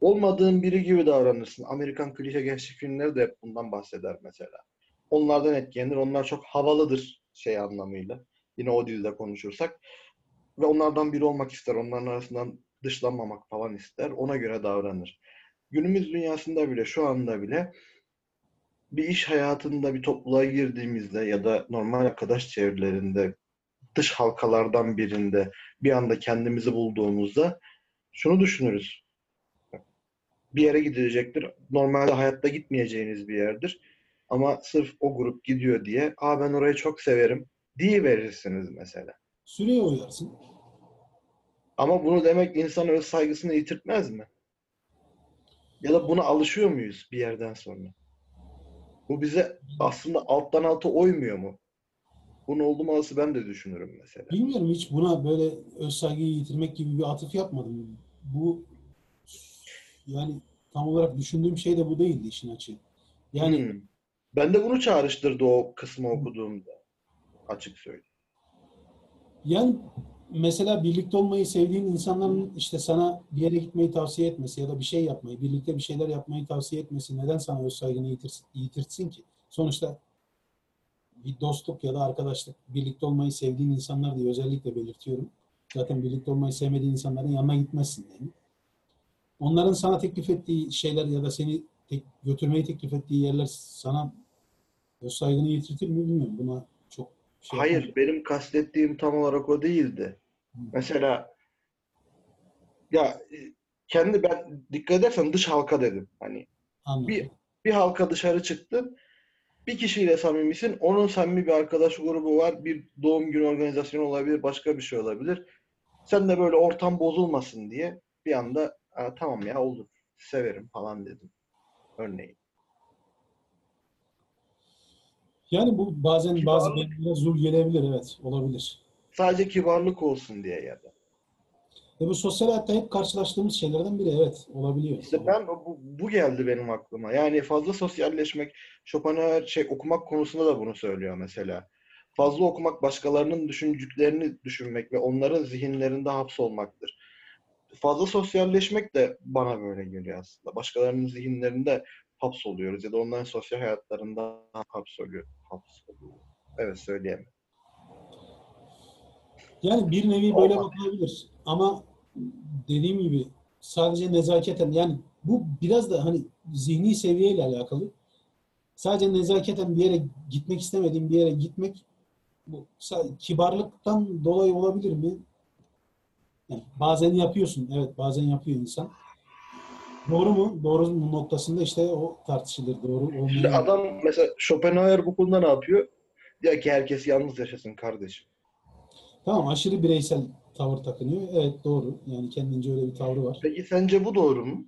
olmadığın biri gibi davranırsın. Amerikan klişe gençlik filmleri de hep bundan bahseder mesela. Onlardan etkilenir. Onlar çok havalıdır şey anlamıyla. Yine o dilde konuşursak. Ve onlardan biri olmak ister. Onların arasından dışlanmamak falan ister. Ona göre davranır. Günümüz dünyasında bile, şu anda bile bir iş hayatında bir topluluğa girdiğimizde ya da normal arkadaş çevrelerinde dış halkalardan birinde bir anda kendimizi bulduğumuzda şunu düşünürüz bir yere gidilecektir. Normalde hayatta gitmeyeceğiniz bir yerdir. Ama sırf o grup gidiyor diye, aa ben orayı çok severim diye verirsiniz mesela. Süreye uyarsın. Ama bunu demek insan öz saygısını yitirtmez mi? Ya da buna alışıyor muyuz bir yerden sonra? Bu bize aslında alttan alta oymuyor mu? Bunun olmaması ben de düşünürüm mesela. Bilmiyorum hiç buna böyle öz saygıyı yitirmek gibi bir atıf yapmadım. Bu yani tam olarak düşündüğüm şey de bu değildi işin açığı. Yani Hmm. Ben de bunu çağrıştırdı o kısmı okuduğumda. Açık söyleyeyim. Yani mesela birlikte olmayı sevdiğin insanların işte sana bir yere gitmeyi tavsiye etmesi ya da bir şey yapmayı, birlikte bir şeyler yapmayı tavsiye etmesi neden sana öz saygını yitir, yitirtsin ki? Sonuçta bir dostluk ya da arkadaşlık, birlikte olmayı sevdiğin insanlar diye özellikle belirtiyorum. Zaten birlikte olmayı sevmediğin insanların yanına gitmezsin yani. Onların sana teklif ettiği şeyler ya da seni tek, götürmeyi teklif ettiği yerler sana öz saygını yitirtir mi bilmiyorum. Buna şey Hayır, yapmam. benim kastettiğim tam olarak o değildi. Mesela ya e, kendi ben dikkat edersen dış halka dedim. Hani Anladım. bir bir halka dışarı çıktın. Bir kişiyle samimisin. Onun samimi bir arkadaş grubu var. Bir doğum günü organizasyonu olabilir. Başka bir şey olabilir. Sen de böyle ortam bozulmasın diye bir anda "Aa, tamam ya olur. Severim falan dedim. Örneğin. Yani bu bazen bazı beynlere zul gelebilir evet olabilir. Sadece kibarlık olsun diye ya da. Ve bu sosyal hayatta hep karşılaştığımız şeylerden biri. Evet, olabiliyor. İşte ben bu, bu geldi benim aklıma. Yani fazla sosyalleşmek, Schopenhauer şey okumak konusunda da bunu söylüyor mesela. Fazla okumak başkalarının düşündüklerini düşünmek ve onların zihinlerinde hapsolmaktır. Fazla sosyalleşmek de bana böyle geliyor aslında. Başkalarının zihinlerinde hapsoluyoruz ya da onların sosyal hayatlarında hapsoluyor. Evet söyleyemem. Yani bir nevi böyle bakılabilir. Ama dediğim gibi sadece nezaketen yani bu biraz da hani zihni seviyeyle alakalı. Sadece nezaketen bir yere gitmek istemediğim bir yere gitmek bu kibarlıktan dolayı olabilir mi? Yani bazen yapıyorsun. Evet bazen yapıyor insan. Doğru mu? Doğru mu noktasında işte o tartışılır. Doğru olmayan. adam mesela Schopenhauer bu konuda ne yapıyor? Diyor ki herkes yalnız yaşasın kardeşim. Tamam aşırı bireysel tavır takınıyor. Evet doğru. Yani kendince öyle bir tavrı var. Peki sence bu doğru mu?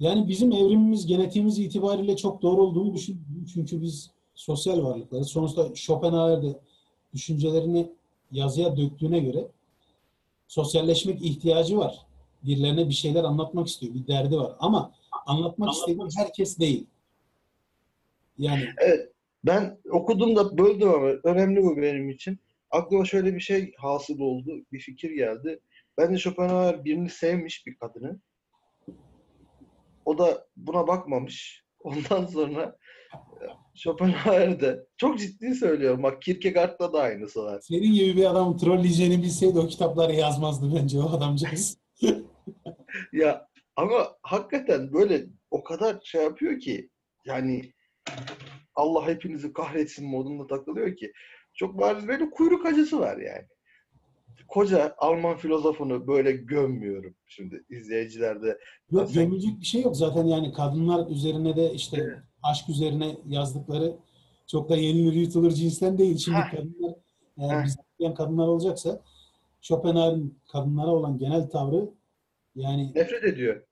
Yani bizim evrimimiz, genetiğimiz itibariyle çok doğru olduğunu düşünüyorum. Çünkü biz sosyal varlıklarız. Sonuçta Schopenhauer de düşüncelerini yazıya döktüğüne göre sosyalleşmek ihtiyacı var. Birilerine bir şeyler anlatmak istiyor. Bir derdi var. Ama anlatmak istediği herkes değil. Yani Evet. Ben okudum da böldüm ama önemli bu benim için. Aklıma şöyle bir şey hasıl oldu. Bir fikir geldi. Ben de Schopenhauer birini sevmiş bir kadını. O da buna bakmamış. [laughs] Ondan sonra Schopenhauer de çok ciddi söylüyorum. Bak Kierkegaard'da da aynısı var. senin gibi bir adam trolleyeceğini bilseydi o kitapları yazmazdı bence o adamcağız. [laughs] Ya ama hakikaten böyle o kadar şey yapıyor ki yani Allah hepinizi kahretsin modunda takılıyor ki çok bariz böyle kuyruk acısı var yani. Koca Alman filozofunu böyle gömmüyorum şimdi izleyicilerde. Yok Sen- gömülecek bir şey yok zaten yani kadınlar üzerine de işte Evet. aşk üzerine yazdıkları çok da yenilir yutulur cinsten değil. Şimdi Heh. kadınlar eğer Heh. biz kadınlar olacaksa Schopenhauer'ın kadınlara olan genel tavrı yani Nefret ediyor.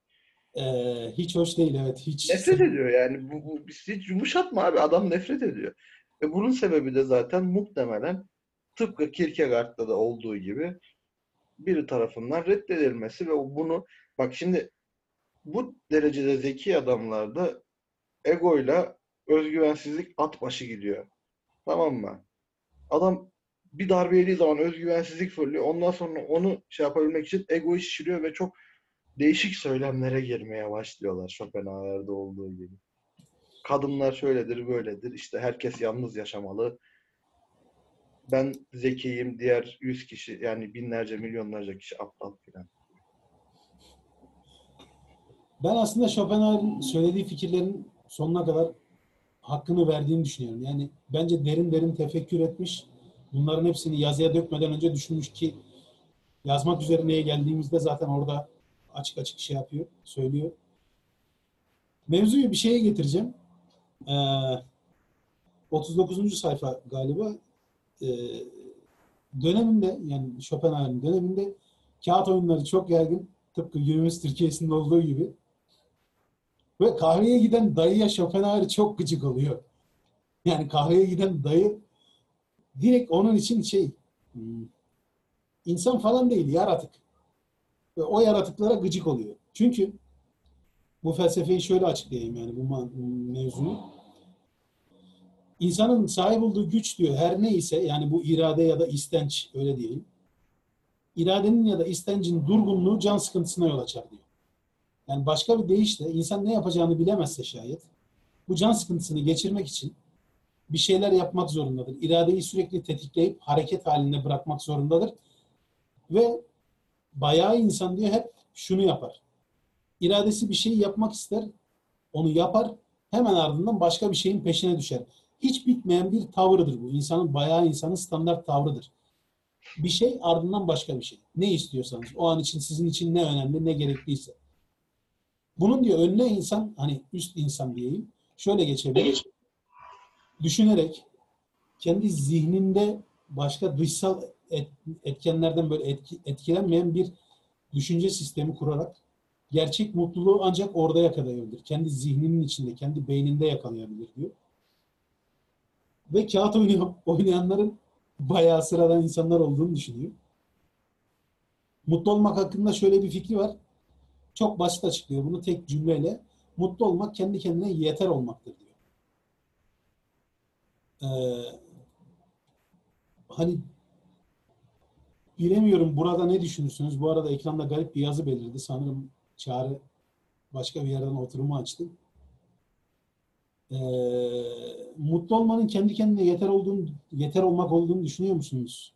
eee, hiç hoş değil evet hiç Nefret ediyor yani. Bu, bu hiç yumuşatma abi. Adam nefret ediyor. Ve bunun sebebi de zaten muhtemelen tıpkı Kierkegaard'da da olduğu gibi biri tarafından reddedilmesi ve bunu bak şimdi bu derecede zeki adamlarda egoyla özgüvensizlik at başı gidiyor. Tamam mı? Adam bir darbe yediği zaman özgüvensizlik fırlıyor. Ondan sonra onu şey yapabilmek için egoyu şişiriyor ve çok değişik söylemlere girmeye başlıyorlar Schopenhauer'da olduğu gibi. Kadınlar şöyledir, böyledir. İşte herkes yalnız yaşamalı. Ben zekiyim, diğer yüz kişi yani binlerce, milyonlarca kişi aptal filan. Ben aslında Schopenhauer'ın söylediği fikirlerin sonuna kadar hakkını verdiğini düşünüyorum. Yani bence derin derin tefekkür etmiş. Bunların hepsini yazıya dökmeden önce düşünmüş ki yazmak üzerineye geldiğimizde zaten orada açık açık şey yapıyor, söylüyor. Mevzuyu bir şeye getireceğim. Ee, 39. sayfa galiba. Ee, döneminde yani Schopenhauer'ın döneminde kağıt oyunları çok yaygın. Tıpkı günümüz Türkiye'sinde olduğu gibi. Ve kahveye giden dayıya Schopenhauer çok gıcık oluyor. Yani kahveye giden dayı direkt onun için şey hmm, insan falan değil yaratık. Ve o yaratıklara gıcık oluyor. Çünkü bu felsefeyi şöyle açıklayayım yani bu mevzunu. İnsanın sahip olduğu güç diyor her neyse yani bu irade ya da istenç öyle diyelim. İradenin ya da istencin durgunluğu can sıkıntısına yol açar diyor. Yani başka bir deyişle insan ne yapacağını bilemezse şayet bu can sıkıntısını geçirmek için bir şeyler yapmak zorundadır. İradeyi sürekli tetikleyip hareket halinde bırakmak zorundadır. Ve bayağı insan diyor hep şunu yapar. İradesi bir şeyi yapmak ister, onu yapar, hemen ardından başka bir şeyin peşine düşer. Hiç bitmeyen bir tavırdır bu. İnsanın bayağı insanın standart tavrıdır. Bir şey ardından başka bir şey. Ne istiyorsanız, o an için sizin için ne önemli, ne gerekliyse. Bunun diyor önüne insan, hani üst insan diyeyim, şöyle geçebilir. Düşünerek, kendi zihninde başka dışsal et- etkenlerden böyle etki- etkilenmeyen bir düşünce sistemi kurarak gerçek mutluluğu ancak orada yakalayabilir. Kendi zihninin içinde, kendi beyninde yakalayabilir diyor. Ve kağıt oynayan, oynayanların bayağı sıradan insanlar olduğunu düşünüyor. mutlu olmak hakkında şöyle bir fikri var. Çok basit açıklıyor bunu tek cümleyle. Mutlu olmak kendi kendine yeter olmaktır diyor. Ee, hani bilemiyorum burada ne düşünürsünüz? Bu arada ekranda garip bir yazı belirdi. Sanırım Çağrı başka bir yerden oturumu açtı. Ee, mutlu olmanın kendi kendine yeter olduğunu, yeter olmak olduğunu düşünüyor musunuz?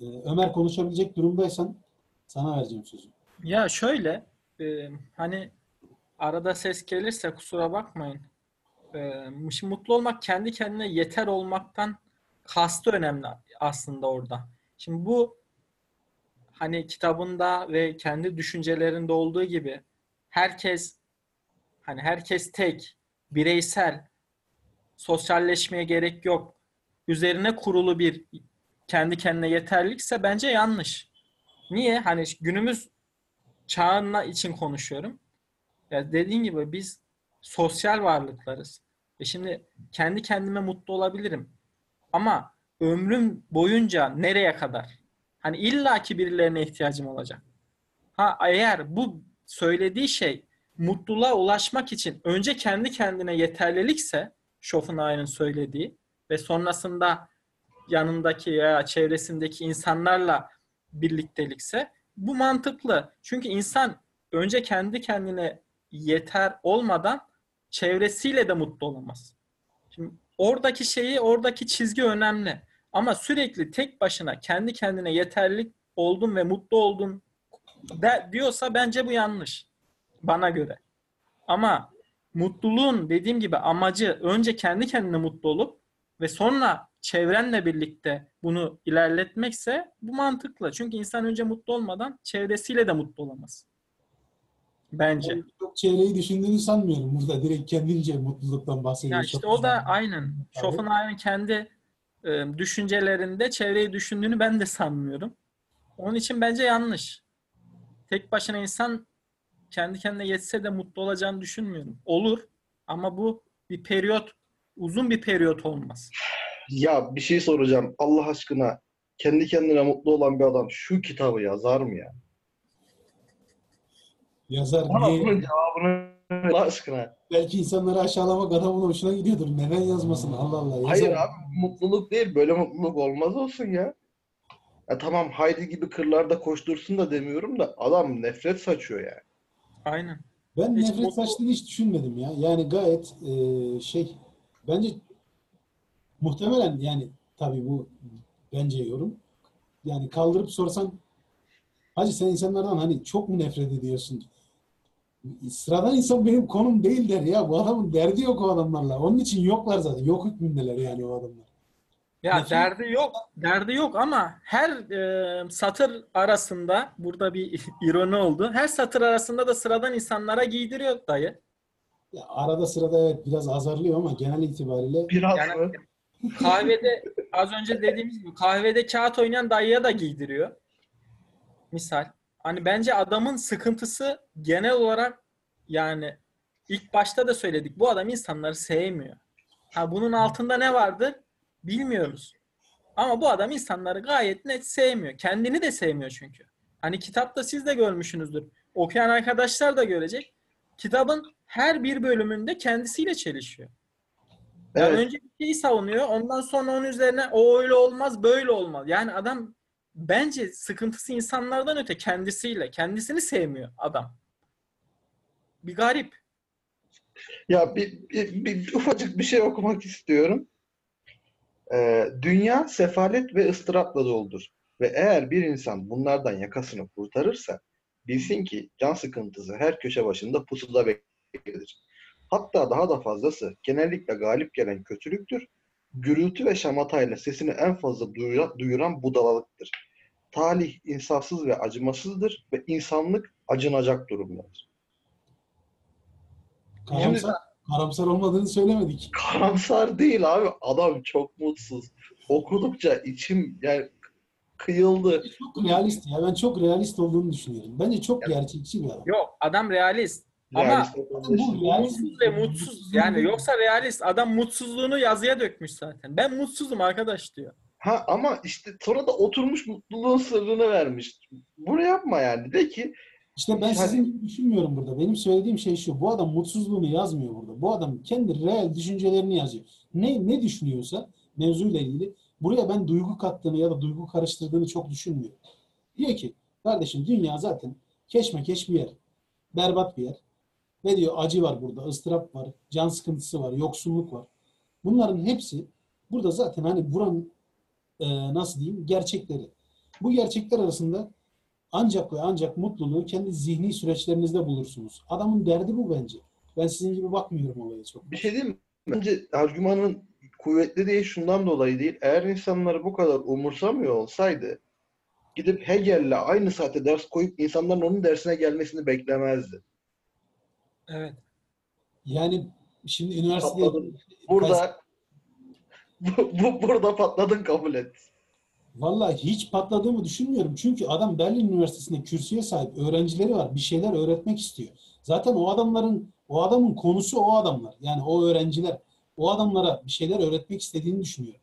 Ee, Ömer konuşabilecek durumdaysan sana vereceğim sözü. Ya şöyle e, hani arada ses gelirse kusura bakmayın. E, mutlu olmak kendi kendine yeter olmaktan kastı önemli aslında orada. Şimdi bu hani kitabında ve kendi düşüncelerinde olduğu gibi herkes hani herkes tek, bireysel, sosyalleşmeye gerek yok. Üzerine kurulu bir kendi kendine yeterlikse bence yanlış. Niye? Hani günümüz çağına için konuşuyorum. Ya dediğin gibi biz sosyal varlıklarız. E şimdi kendi kendime mutlu olabilirim. Ama ömrüm boyunca nereye kadar? Hani illaki birilerine ihtiyacım olacak. Ha eğer bu söylediği şey mutluluğa ulaşmak için önce kendi kendine yeterlilikse Schopenhauer'ın söylediği ve sonrasında yanındaki ya çevresindeki insanlarla birliktelikse bu mantıklı. Çünkü insan önce kendi kendine yeter olmadan çevresiyle de mutlu olamaz. Şimdi oradaki şeyi, oradaki çizgi önemli. Ama sürekli tek başına kendi kendine yeterlik oldun ve mutlu oldun de, diyorsa bence bu yanlış. Bana göre. Ama mutluluğun dediğim gibi amacı önce kendi kendine mutlu olup ve sonra çevrenle birlikte bunu ilerletmekse bu mantıklı. Çünkü insan önce mutlu olmadan çevresiyle de mutlu olamaz. Bence. Ben çok çevreyi düşündüğünü sanmıyorum burada. Direkt kendince mutluluktan bahsediyor. Ya işte o da aynen. Schopenhauer'ın kendi düşüncelerinde çevreyi düşündüğünü ben de sanmıyorum. Onun için bence yanlış. Tek başına insan kendi kendine yetse de mutlu olacağını düşünmüyorum. Olur ama bu bir periyot, uzun bir periyot olmaz. Ya bir şey soracağım. Allah aşkına kendi kendine mutlu olan bir adam şu kitabı yazar mı ya? Yazar Bana bunun cevabını Allah aşkına. Belki insanları aşağılamak adamın hoşuna gidiyordur. Neden yazmasın? Allah Allah. Yazar. Hayır abi mutluluk değil. Böyle mutluluk olmaz olsun ya. Ya tamam Haydi gibi kırlarda koştursun da demiyorum da adam nefret saçıyor yani. Aynen. Ben Hiç nefret mutlu- saçtığını hiç düşünmedim ya. Yani gayet e, şey bence muhtemelen yani tabii bu bence yorum. Yani kaldırıp sorsan Hacı sen insanlardan hani çok mu nefret ediyorsun? Sıradan insan benim konum değil der ya. Bu adamın derdi yok o adamlarla. Onun için yoklar zaten. Yok hükmündeler yani o adamlar. Ya Nefret- derdi yok, derdi yok ama her e, satır arasında burada bir [laughs] ironi oldu. Her satır arasında da sıradan insanlara giydiriyor dayı. Ya arada sırada evet biraz azarlıyor ama genel itibariyle Biraz Yani- mı? Kahvede az önce dediğimiz gibi kahvede kağıt oynayan dayıya da giydiriyor. Misal. Hani bence adamın sıkıntısı genel olarak yani ilk başta da söyledik. Bu adam insanları sevmiyor. Ha bunun altında ne vardır bilmiyoruz. Ama bu adam insanları gayet net sevmiyor. Kendini de sevmiyor çünkü. Hani kitapta siz de görmüşsünüzdür. Okuyan arkadaşlar da görecek. Kitabın her bir bölümünde kendisiyle çelişiyor. Yani Evet. önce bir şeyi savunuyor. Ondan sonra onun üzerine o öyle olmaz, böyle olmaz. Yani adam bence sıkıntısı insanlardan öte kendisiyle. Kendisini sevmiyor adam. Bir garip. Ya bir, bir, bir ufacık bir şey okumak istiyorum. Ee, dünya sefalet ve ıstırapla doludur. Ve eğer bir insan bunlardan yakasını kurtarırsa bilsin ki can sıkıntısı her köşe başında pusuda beklenir. Hatta daha da fazlası genellikle galip gelen kötülüktür. Gürültü ve şamatayla sesini en fazla duyuran, duyuran budalalıktır. Talih insafsız ve acımasızdır ve insanlık acınacak durumdadır. karamsar, karamsar olmadığını söylemedik. Karamsar değil abi. Adam çok mutsuz. Okudukça içim yani kıyıldı. Çok realist ya. Ben çok realist olduğunu düşünüyorum. Bence çok gerçekçi bir adam. Yok adam realist. Ama Realist Bu vatandaşın. realist mutsuz ve mutsuz. Yani yoksa realist. Adam mutsuzluğunu yazıya dökmüş zaten. Ben mutsuzum arkadaş diyor. Ha ama işte sonra da oturmuş mutluluğun sırrını vermiş. Bunu yapma yani. De ki İşte ben sizin gibi düşünmüyorum burada. Benim söylediğim şey şu. Bu adam mutsuzluğunu yazmıyor burada. Bu adam kendi reel düşüncelerini yazıyor. Ne ne düşünüyorsa mevzuyla ilgili buraya ben duygu kattığını ya da duygu karıştırdığını çok düşünmüyorum. Diyor ki kardeşim dünya zaten keşmekeş bir yer. Berbat bir yer. Ve diyor acı var burada, ıstırap var, can sıkıntısı var, yoksulluk var. Bunların hepsi burada zaten hani buranın e, nasıl diyeyim gerçekleri. Bu gerçekler arasında ancak ve ancak mutluluğu kendi zihni süreçlerinizde bulursunuz. Adamın derdi bu bence. Ben sizin gibi bakmıyorum olaya çok. bir şey diyeyim mi? Bence argümanın kuvvetli değil şundan dolayı değil. Eğer insanları bu kadar umursamıyor olsaydı gidip Hegel'le aynı saate ders koyup insanların onun dersine gelmesini beklemezdi. Evet. Yani şimdi üniversitede Patladın. Burada [laughs] bu, bu- burada patladın kabul et. Vallahi hiç patladığımı düşünmüyorum. Çünkü adam Berlin Üniversitesi'nde kürsüye sahip öğrencileri var. Bir şeyler öğretmek istiyor. Zaten o adamların, o adamın konusu o adamlar. Yani o öğrenciler, o adamlara bir şeyler öğretmek istediğini düşünüyorum.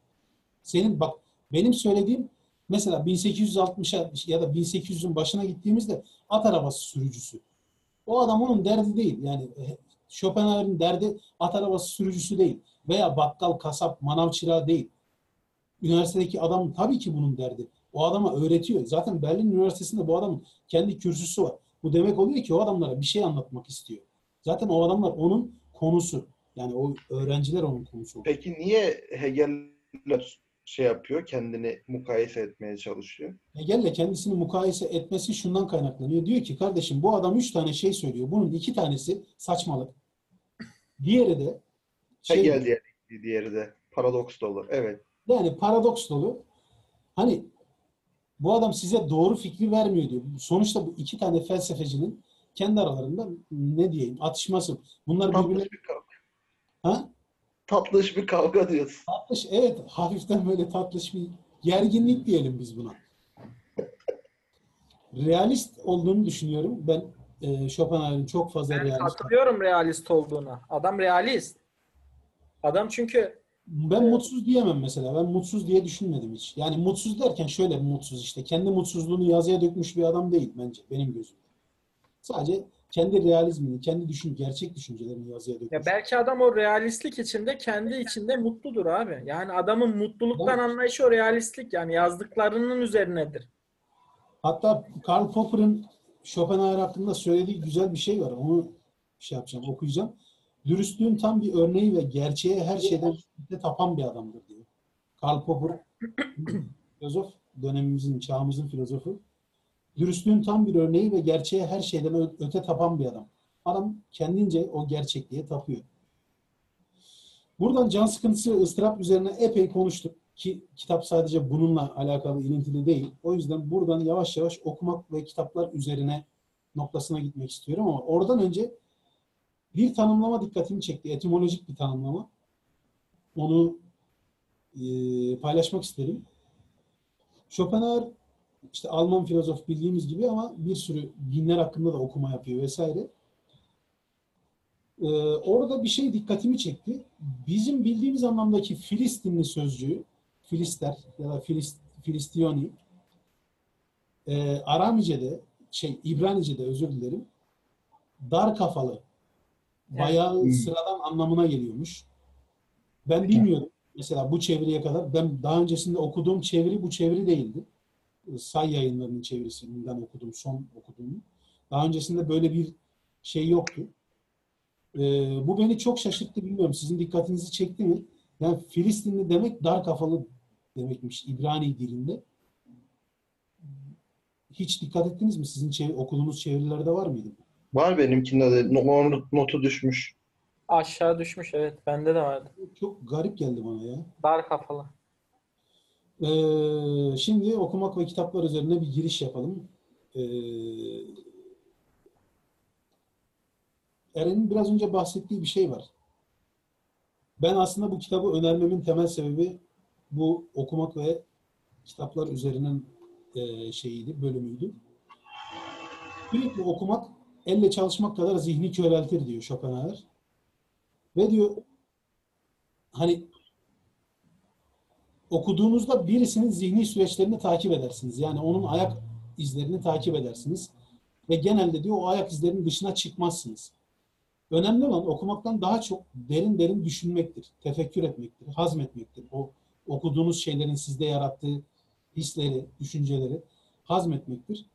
Senin bak benim söylediğim mesela 1860'a ya da 1800'ün başına gittiğimizde at arabası sürücüsü. O adam onun derdi değil. Yani e, Schopenhauer'in derdi at arabası sürücüsü değil. Veya bakkal, kasap, manav çırağı değil. Üniversitedeki adam tabii ki bunun derdi. O adama öğretiyor. Zaten Berlin Üniversitesi'nde bu adamın kendi kürsüsü var. Bu demek oluyor ki o adamlara bir şey anlatmak istiyor. Zaten o adamlar onun konusu. Yani o öğrenciler onun konusu. Peki niye Hegel'le şey yapıyor? Kendini mukayese etmeye çalışıyor. Hegel'le kendisini mukayese etmesi şundan kaynaklanıyor. Diyor ki kardeşim bu adam üç tane şey söylüyor. Bunun iki tanesi saçmalık. Diğeri de şey, Hegel diye diğeri de paradoks dolu. Evet. yani paradoks dolu. Hani bu adam size doğru fikri vermiyor diyor. Sonuçta bu iki tane felsefecinin kendi aralarında ne diyeyim atışması. Bunlar birbirine kavga. ha? Tatlış bir kavga diyorsun. Tatlış evet hafiften böyle tatlış bir gerginlik diyelim biz buna. Realist olduğunu düşünüyorum. Ben e, Schopenhauer'in çok fazla Ben realist. katılıyorum realist olduğuna. Adam realist. Adam çünkü Ben mutsuz diyemem mesela. Ben mutsuz diye düşünmedim hiç. Yani mutsuz derken şöyle mutsuz işte. Kendi mutsuzluğunu yazıya dökmüş bir adam değil bence benim gözümde. Sadece kendi realizmini, kendi düşün, gerçek düşüncelerini yazıya dökmüş. ya belki adam o realistlik içinde kendi içinde mutludur abi. Yani adamın mutluluktan Evet. anlayışı o realistlik yani yazdıklarının üzerinedir. Hatta Karl Popper'ın Schopenhauer hakkında söylediği güzel bir şey var. Onu şey yapacağım, okuyacağım. Dürüstlüğün tam bir örneği ve gerçeğe her şeyden de tapan bir adamdır diyor. Karl Popper [clears throat] filozof, dönemimizin, çağımızın filozofu. Dürüstlüğün tam bir örneği ve gerçeğe her şeyden öte tapan bir adam. Adam kendince o gerçekliğe tapıyor. Buradan can sıkıntısı, ıstırap üzerine epey konuştuk ki kitap sadece bununla alakalı ilintili değil. O yüzden buradan yavaş yavaş okumak ve kitaplar üzerine noktasına gitmek istiyorum ama oradan önce bir tanımlama dikkatimi çekti. Etimolojik bir tanımlama. Onu e, paylaşmak isterim. Schopenhauer işte Alman filozof bildiğimiz gibi ama bir sürü dinler hakkında da okuma yapıyor vesaire. Ee, orada bir şey dikkatimi çekti. Bizim bildiğimiz anlamdaki Filistinli sözcüğü, Filister ya da Filist, Filistiyoni, e, Aramice'de, şey İbranice'de özür dilerim, dar kafalı, bayağı Evet. sıradan anlamına geliyormuş. Ben bilmiyordum. Mesela bu çeviriye kadar ben daha öncesinde okuduğum çeviri bu çeviri değildi. Say yayınlarının çevirisinden okudum, son okuduğum. Daha öncesinde böyle bir şey yoktu. Ee, bu beni çok şaşırttı bilmiyorum. Sizin dikkatinizi çekti mi? Yani Filistinli demek dar kafalı demekmiş İbrani dilinde. Hiç dikkat ettiniz mi? Sizin çev- okuduğunuz çevirilerde var mıydı? Var benimkinde de no- notu düşmüş. Aşağı düşmüş evet. Bende de vardı. Çok garip geldi bana ya. Dar kafalı. Ee, şimdi okumak ve kitaplar üzerine bir giriş yapalım. Ee, Eren'in biraz önce bahsettiği bir şey var. Ben aslında bu kitabı önermemin temel sebebi bu okumak ve kitaplar üzerinin e, şeyiydi, bölümüydü. Sürekli okumak, elle çalışmak kadar zihni köreltir diyor Schopenhauer. Ve diyor hani okuduğunuzda birisinin zihni süreçlerini takip edersiniz. Yani onun ayak izlerini takip edersiniz. Ve genelde diyor o ayak izlerinin dışına çıkmazsınız. Önemli olan okumaktan daha çok derin derin düşünmektir, tefekkür etmektir, hazmetmektir. O okuduğunuz şeylerin sizde yarattığı hisleri, düşünceleri hazmetmektir.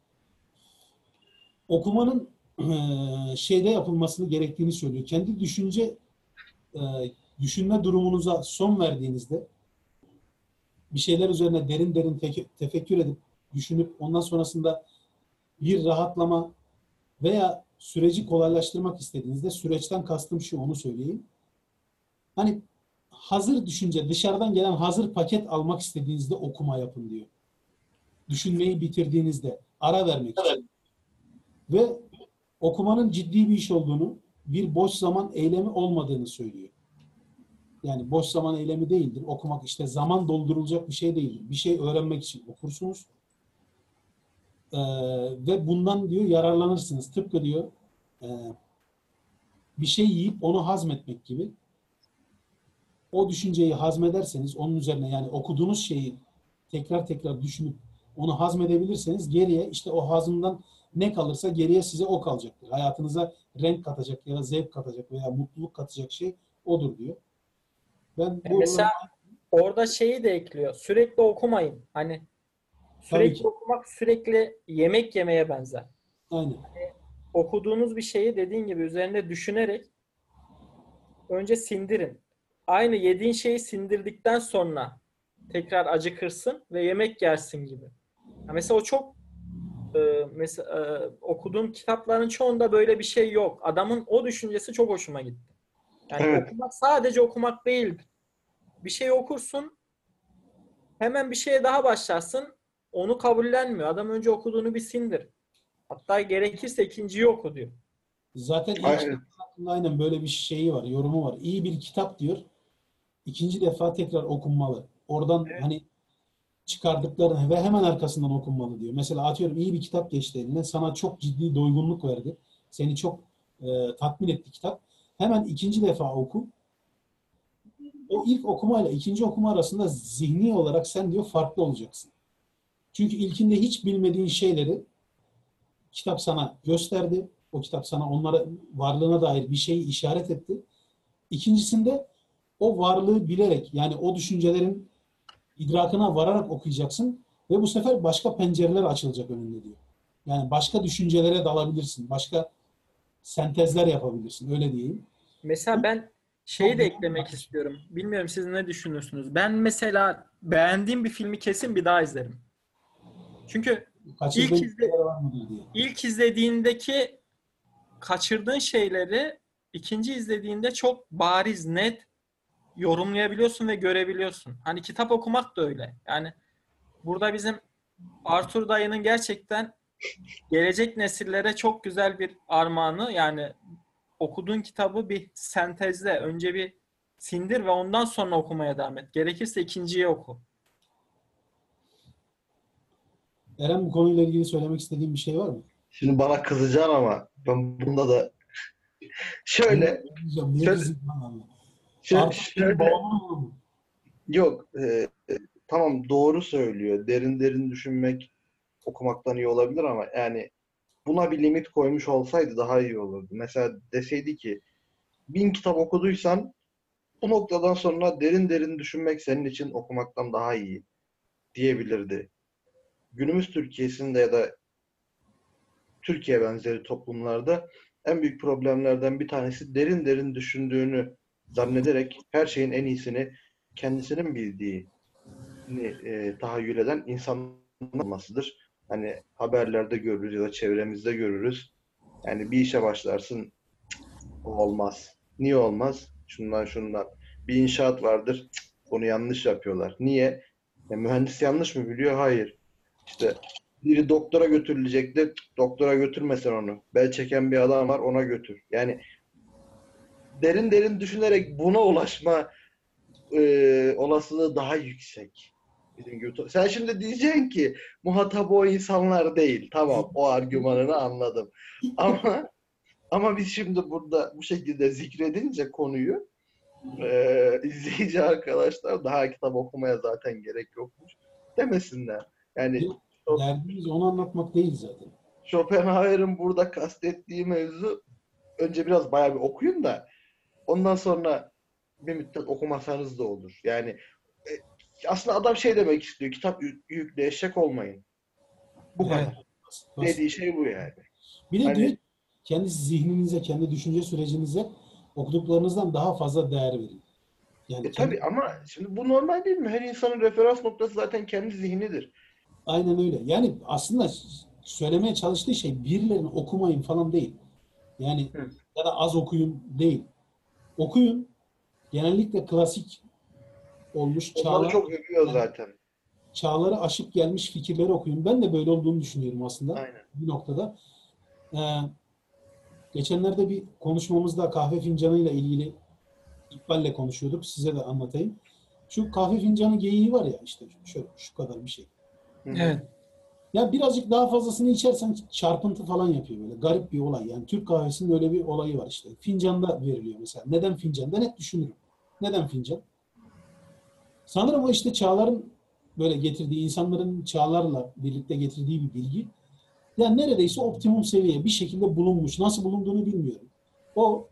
Okumanın şeyde yapılmasını gerektiğini söylüyor. Kendi düşünce düşünme durumunuza son verdiğinizde bir şeyler üzerine derin derin tefekkür edip düşünüp ondan sonrasında bir rahatlama veya süreci kolaylaştırmak istediğinizde süreçten kastım şu onu söyleyeyim. Hani hazır düşünce dışarıdan gelen hazır paket almak istediğinizde okuma yapın diyor. Düşünmeyi bitirdiğinizde ara vermek için. Ve okumanın ciddi bir iş olduğunu, bir boş zaman eylemi olmadığını söylüyor. Yani boş zaman eylemi değildir. Okumak işte zaman doldurulacak bir şey değildir. Bir şey öğrenmek için okursunuz. Ee, ve bundan diyor yararlanırsınız. Tıpkı diyor e, bir şey yiyip onu hazmetmek gibi. O düşünceyi hazmederseniz onun üzerine yani okuduğunuz şeyi tekrar tekrar düşünüp onu hazmedebilirseniz geriye işte o hazımdan ne kalırsa geriye size o kalacaktır. Hayatınıza renk katacak ya da zevk katacak veya mutluluk katacak şey odur diyor. Ben bu Mesela orada şeyi de ekliyor. Sürekli okumayın. Hani sürekli okumak sürekli yemek yemeye benzer. aynen. okuduğunuz bir şeyi dediğin gibi üzerinde düşünerek önce sindirin. Aynı yediğin şeyi sindirdikten sonra tekrar acıkırsın ve yemek yersin gibi. Ya mesela o çok e, mesela e, okuduğum kitapların çoğunda böyle bir şey yok. Adamın o düşüncesi çok hoşuma gitti. Yani Evet. okumak sadece okumak değildir. Bir şey okursun hemen bir şeye daha başlarsın onu kabullenmiyor. Adam önce okuduğunu bir sindir. Hatta gerekirse ikinciyi oku diyor. Zaten Aynen. aynen böyle bir şeyi var, yorumu var. İyi bir kitap diyor. ikinci defa tekrar okunmalı. Oradan hani çıkardıklarını ve hemen arkasından okunmalı diyor. Mesela atıyorum iyi bir kitap geçti eline, sana çok ciddi doygunluk verdi. Seni çok e, tatmin etti kitap. Hemen ikinci defa oku. O ilk okumayla ikinci okuma arasında zihni olarak sen diyor farklı olacaksın. Çünkü ilkinde hiç bilmediğin şeyleri kitap sana gösterdi. O kitap sana onlara varlığına dair bir şeyi işaret etti. İkincisinde o varlığı bilerek yani o düşüncelerin idrakına vararak okuyacaksın ve bu sefer başka pencereler açılacak önünde diyor. Yani başka düşüncelere dalabilirsin. Başka sentezler yapabilirsin. Öyle diyeyim. Mesela ben şeyi de eklemek istiyorum. Bilmiyorum siz ne düşünürsünüz. Ben mesela beğendiğim bir filmi kesin bir daha izlerim. Çünkü İlk izle- ilk izlediğindeki kaçırdığın şeyleri ikinci izlediğinde çok bariz, net yorumlayabiliyorsun ve görebiliyorsun. Hani kitap okumak da öyle. Yani burada bizim Arthur dayının gerçekten gelecek nesillere çok güzel bir armağanı. Yani okuduğun kitabı bir sentezle önce bir sindir ve ondan sonra okumaya devam et. Gerekirse ikinciyi oku. Eren bu konuyla ilgili söylemek istediğin bir şey var mı? Şimdi bana kızacaksın ama ben bunda da [laughs] şöyle şöyle- şöyle mı? yok e, e, tamam doğru söylüyor. Derin derin düşünmek okumaktan iyi olabilir ama yani buna bir limit koymuş olsaydı daha iyi olurdu. Mesela deseydi ki bin kitap okuduysan bu noktadan sonra derin derin düşünmek senin için okumaktan daha iyi diyebilirdi. Günümüz Türkiye'sinde ya da Türkiye benzeri toplumlarda en büyük problemlerden bir tanesi derin derin düşündüğünü zannederek her şeyin en iyisini kendisinin bildiğini e, tahayyül eden insanların olmasıdır. Hani haberlerde görürüz ya da çevremizde görürüz. Yani bir işe başlarsın "Cık, o olmaz. Niye olmaz? Şundan şundan. Bir inşaat vardır. "Cık, Onu yanlış yapıyorlar. Niye? Ya mühendis yanlış mı biliyor? Hayır. İşte biri doktora götürülecekti. "Cık, Doktora götürmesen onu. Bel çeken bir adam var ona götür. Yani derin derin düşünerek buna ulaşma e, olasılığı daha yüksek. Bizim. Sen şimdi diyeceksin ki muhatap o insanlar değil. Tamam o argümanını anladım. Ama ama biz şimdi burada bu şekilde zikredince konuyu e, izleyici arkadaşlar daha kitap okumaya zaten gerek yokmuş demesinler. Yani Derdimiz onu anlatmak değil zaten. Schopenhauer'ın burada kastettiği mevzu önce biraz bayağı bir okuyun da ondan sonra bir müddet okumasanız da olur. Yani e, aslında adam şey demek istiyor. Kitap yük- yüklü eşek olmayın. Bu kadar. Evet. Basit. Dediği şey bu yani. Bir de Hani- diyor kendi zihninize, kendi düşünce sürecinize okuduklarınızdan daha fazla değer verin. Yani E kendi- tabii ama şimdi bu normal değil mi? Her insanın referans noktası zaten kendi zihnidir. Aynen öyle. Yani aslında söylemeye çalıştığı şey birilerini okumayın falan değil. Yani Hı. ya da az okuyun değil. Okuyun. Genellikle klasik olmuş Onları çağlar, çok övüyor zaten. çağları aşıp gelmiş fikirleri okuyun. Ben de böyle olduğunu düşünüyorum aslında Aynen. bir noktada. Ee, geçenlerde bir konuşmamızda kahve fincanıyla ilgili İkbal'le konuşuyorduk. Size de anlatayım. Şu kahve fincanı geyiği var ya işte şöyle şu kadar bir şey. Evet. Ya birazcık daha fazlasını içersen çarpıntı falan yapıyor böyle. Garip bir olay. Yani Türk kahvesinin öyle bir olayı var işte. Fincanda veriliyor mesela. Neden fincan? Ben hep düşünürüm. Neden fincan? Sanırım o işte çağların böyle getirdiği, insanların çağlarla birlikte getirdiği bir bilgi. Yani neredeyse optimum seviye bir şekilde bulunmuş. Nasıl bulunduğunu bilmiyorum. O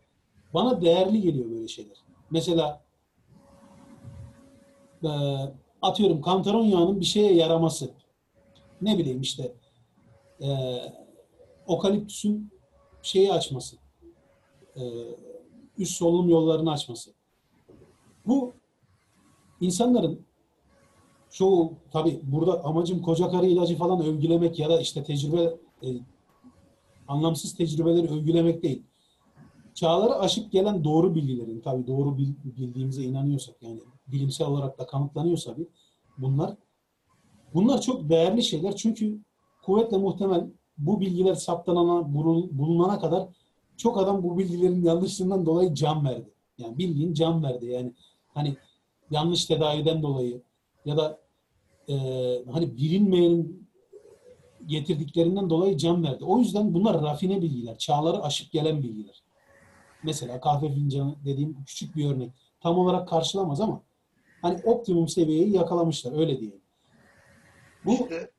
bana değerli geliyor böyle şeyler. Mesela eee, atıyorum kantaron yağının bir şeye yaraması ne bileyim işte eee okaliptüsün şeyi açması, eee, üst solunum yollarını açması. Bu insanların çoğu tabi burada amacım koca karı ilacı falan övgülemek ya da işte tecrübe e, anlamsız tecrübeleri övgülemek değil. Çağları aşıp gelen doğru bilgilerin tabi doğru bil- bildiğimize inanıyorsak yani bilimsel olarak da kanıtlanıyorsa bir bunlar Bunlar çok değerli şeyler çünkü kuvvetle muhtemel bu bilgiler saptanana, bulun- bulunana kadar çok adam bu bilgilerin yanlışlığından dolayı can verdi. Yani bildiğin can verdi. Yani hani yanlış tedaviden dolayı ya da e, hani bilinmeyenin getirdiklerinden dolayı can verdi. O yüzden bunlar rafine bilgiler, çağları aşıp gelen bilgiler. Mesela kahve fincanı dediğim küçük bir örnek. Tam olarak karşılamaz ama hani optimum seviyeyi yakalamışlar öyle diyelim. Bu İşte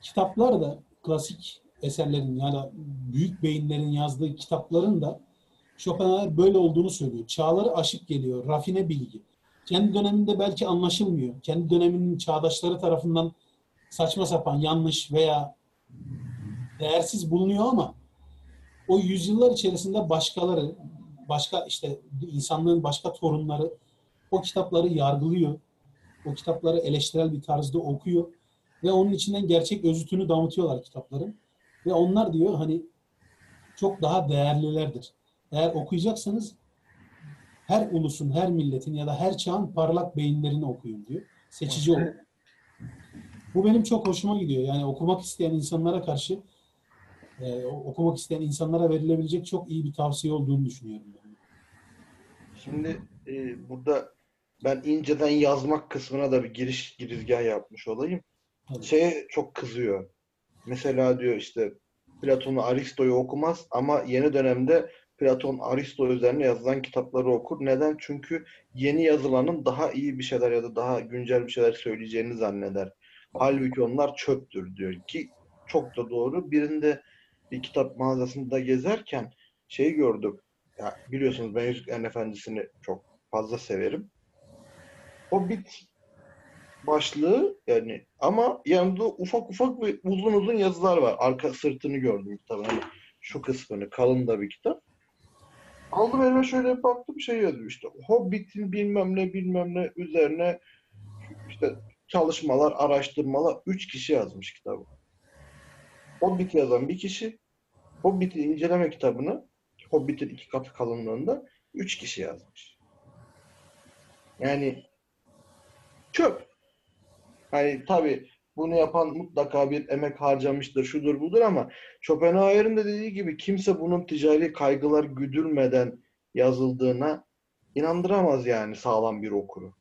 kitaplar da klasik eserlerin ya da büyük beyinlerin yazdığı kitapların da Schopenhauer böyle olduğunu söylüyor. Çağları aşıp geliyor. Rafine bilgi. Kendi döneminde belki anlaşılmıyor. Kendi döneminin çağdaşları tarafından saçma sapan, yanlış veya değersiz bulunuyor ama o yüzyıllar içerisinde başkaları, başka işte insanlığın başka torunları o kitapları yargılıyor. O kitapları eleştirel bir tarzda okuyor ve onun içinden gerçek özütünü damıtıyorlar kitapların. Ve onlar diyor hani çok daha değerlilerdir. Eğer okuyacaksanız her ulusun, her milletin ya da her çağın parlak beyinlerini okuyun diyor. Seçici olun. Bu benim çok hoşuma gidiyor. Yani okumak isteyen insanlara karşı e, okumak isteyen insanlara verilebilecek çok iyi bir tavsiye olduğunu düşünüyorum. Ben. Şimdi e, burada ben inceden yazmak kısmına da bir giriş girizgah yapmış olayım. Tabii. Şeye çok kızıyor. Mesela diyor işte Platon'u Aristo'yu okumaz ama yeni dönemde Platon Aristo üzerine yazılan kitapları okur. Neden? Çünkü yeni yazılanın daha iyi bir şeyler ya da daha güncel bir şeyler söyleyeceğini zanneder. Halbuki onlar çöptür diyor ki çok da doğru. Birinde bir kitap mağazasında gezerken şeyi gördüm. Ya biliyorsunuz ben Yüzüklerin Efendisi'ni çok fazla severim. Hobbit başlığı yani ama yanında ufak ufak ve uzun uzun yazılar var. Arka sırtını gördüm kitabın. Hani şu kısmını kalın da bir kitap. Aldım elime şöyle baktım şey yazıyor işte Hobbit'in bilmem ne bilmem ne üzerine işte çalışmalar, araştırmalar. Üç kişi yazmış kitabı. Hobbit yazan bir kişi Hobbit'i inceleme kitabını Hobbit'in iki katı kalınlığında üç kişi yazmış. Yani çöp. Hani tabii bunu yapan mutlaka bir emek harcamıştır, şudur budur ama Schopenhauer'in de dediği gibi kimse bunun ticari kaygılar güdülmeden yazıldığına inandıramaz yani sağlam bir okuru.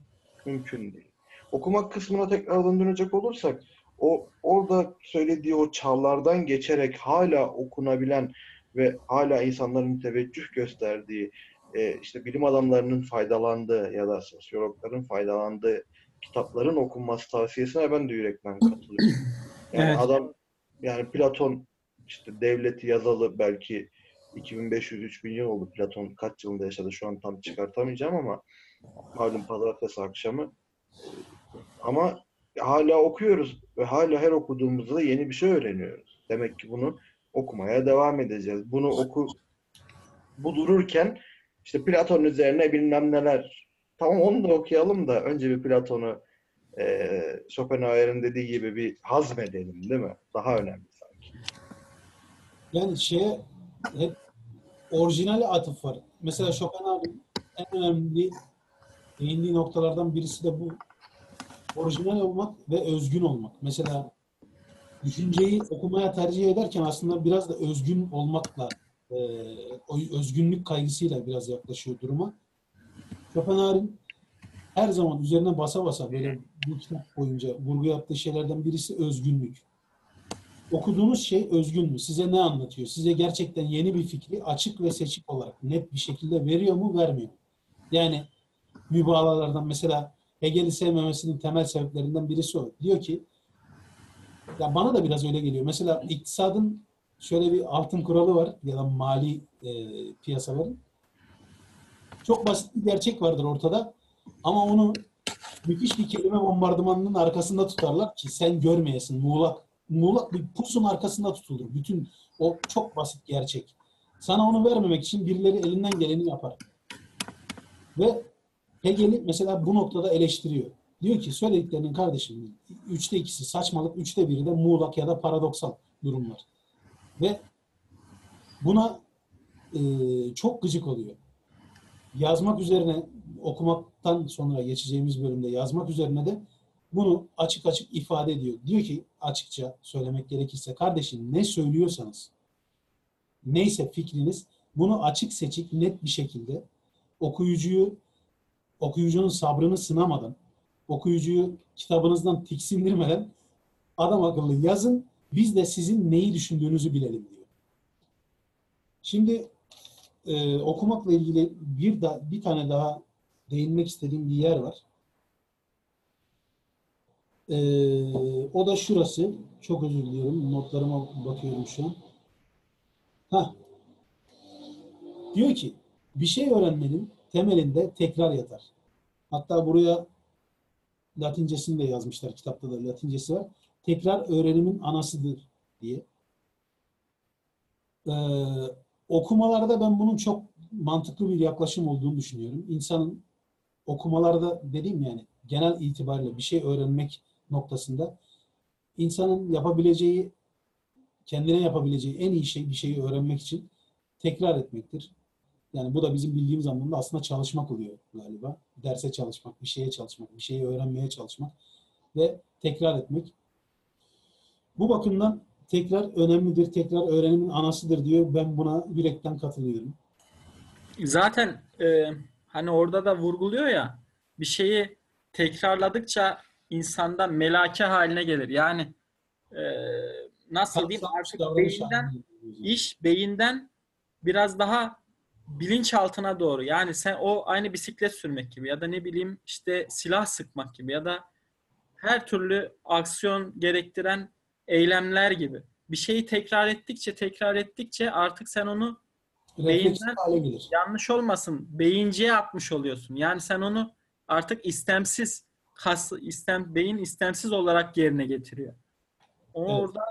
Mümkün değil. Okumak kısmına tekrar dönecek olursak o orada söylediği o çağlardan geçerek hala okunabilen ve hala insanların teveccüh gösterdiği e, işte bilim adamlarının faydalandığı ya da sosyologların faydalandığı kitapların okunması tavsiyesine ben de yürekten katılıyorum. [clears throat] Yani Evet. adam yani Platon işte devleti yazalı belki 2500-3000 yıl oldu Platon kaç yılında yaşadı şu an tam çıkartamayacağım ama malum pazartesi akşamı ama hala okuyoruz ve hala her okuduğumuzda yeni bir şey öğreniyoruz. Demek ki bunu okumaya devam edeceğiz. Bunu oku bu dururken işte Platon üzerine bilmem neler. Tamam onu da okuyalım da önce bir Platon'u eee Schopenhauer'in dediği gibi bir hazmedelim değil mi? Daha önemli sanki. Yani şeye hep orijinal atıf var. Mesela Schopenhauer'in en önemli değindiği noktalardan birisi de bu. Orijinal olmak ve özgün olmak. Mesela düşünceyi okumaya tercih ederken aslında biraz da özgün olmakla e, özgünlük kaygısıyla biraz yaklaşıyor duruma. Schopenhauer'in her zaman üzerine basa basa böyle bu kitap boyunca vurgu yaptığı şeylerden birisi özgünlük. Okuduğunuz şey özgün mü? Size ne anlatıyor? Size gerçekten yeni bir fikri açık ve seçik olarak net bir şekilde veriyor mu, vermiyor mu? Yani mübalağalardan mesela Hegel'i sevmemesinin temel sebeplerinden birisi o. Diyor ki ya bana da biraz öyle geliyor. Mesela iktisadın şöyle bir altın kuralı var ya da mali e, piyasaların. Çok basit bir gerçek vardır ortada ama onu müthiş bir kelime bombardımanının arkasında tutarlar ki sen görmeyesin muğlak. Muğlak bir pusun arkasında tutulur. Bütün o çok basit gerçek. Sana onu vermemek için birileri elinden geleni yapar. Ve Hegel'i mesela bu noktada eleştiriyor. Diyor ki söylediklerinin kardeşim üçte ikisi saçmalık, üçte biri de muğlak ya da paradoksal durumlar. Ve buna e, çok gıcık oluyor. Yazmak üzerine okumaktan sonra geçeceğimiz bölümde yazmak üzerine de bunu açık açık ifade ediyor. Diyor ki açıkça söylemek gerekirse kardeşim ne söylüyorsanız neyse fikriniz bunu açık seçik net bir şekilde okuyucuyu okuyucunun sabrını sınamadan okuyucuyu kitabınızdan tiksindirmeden adam akıllı yazın biz de sizin neyi düşündüğünüzü bilelim diyor. Şimdi e, okumakla ilgili bir da, bir tane daha değinmek istediğim bir yer var. E, o da şurası. Çok özür diliyorum. Notlarıma bakıyorum şu an. Hah. Diyor ki bir şey öğrenmenin temelinde tekrar yatar. Hatta buraya Latincesini de yazmışlar. Kitapta da Latincesi var. Tekrar öğrenimin anasıdır diye. Ee, okumalarda ben bunun çok mantıklı bir yaklaşım olduğunu düşünüyorum. İnsanın okumalarda dediğim yani genel itibariyle bir şey öğrenmek noktasında insanın yapabileceği kendine yapabileceği en iyi şey bir şeyi öğrenmek için tekrar etmektir. Yani bu da bizim bildiğimiz anlamda aslında çalışmak oluyor galiba. Derse çalışmak, bir şeye çalışmak, bir şeyi öğrenmeye çalışmak ve tekrar etmek. Bu bakımdan tekrar önemlidir, tekrar öğrenimin anasıdır diyor. Ben buna yürekten katılıyorum. Zaten e, hani orada da vurguluyor ya bir şeyi tekrarladıkça insanda melake haline gelir. Yani e, nasıl diyeyim artık beyinden iş beyinden biraz daha bilinçaltına doğru. Yani sen o aynı bisiklet sürmek gibi ya da ne bileyim işte silah sıkmak gibi ya da her türlü aksiyon gerektiren eylemler gibi. Bir şeyi tekrar ettikçe tekrar ettikçe artık sen onu beyinden- yanlış olmasın beyinciye atmış oluyorsun. Yani sen onu artık istemsiz kas, istem, beyin istemsiz olarak yerine getiriyor. O Evet. orada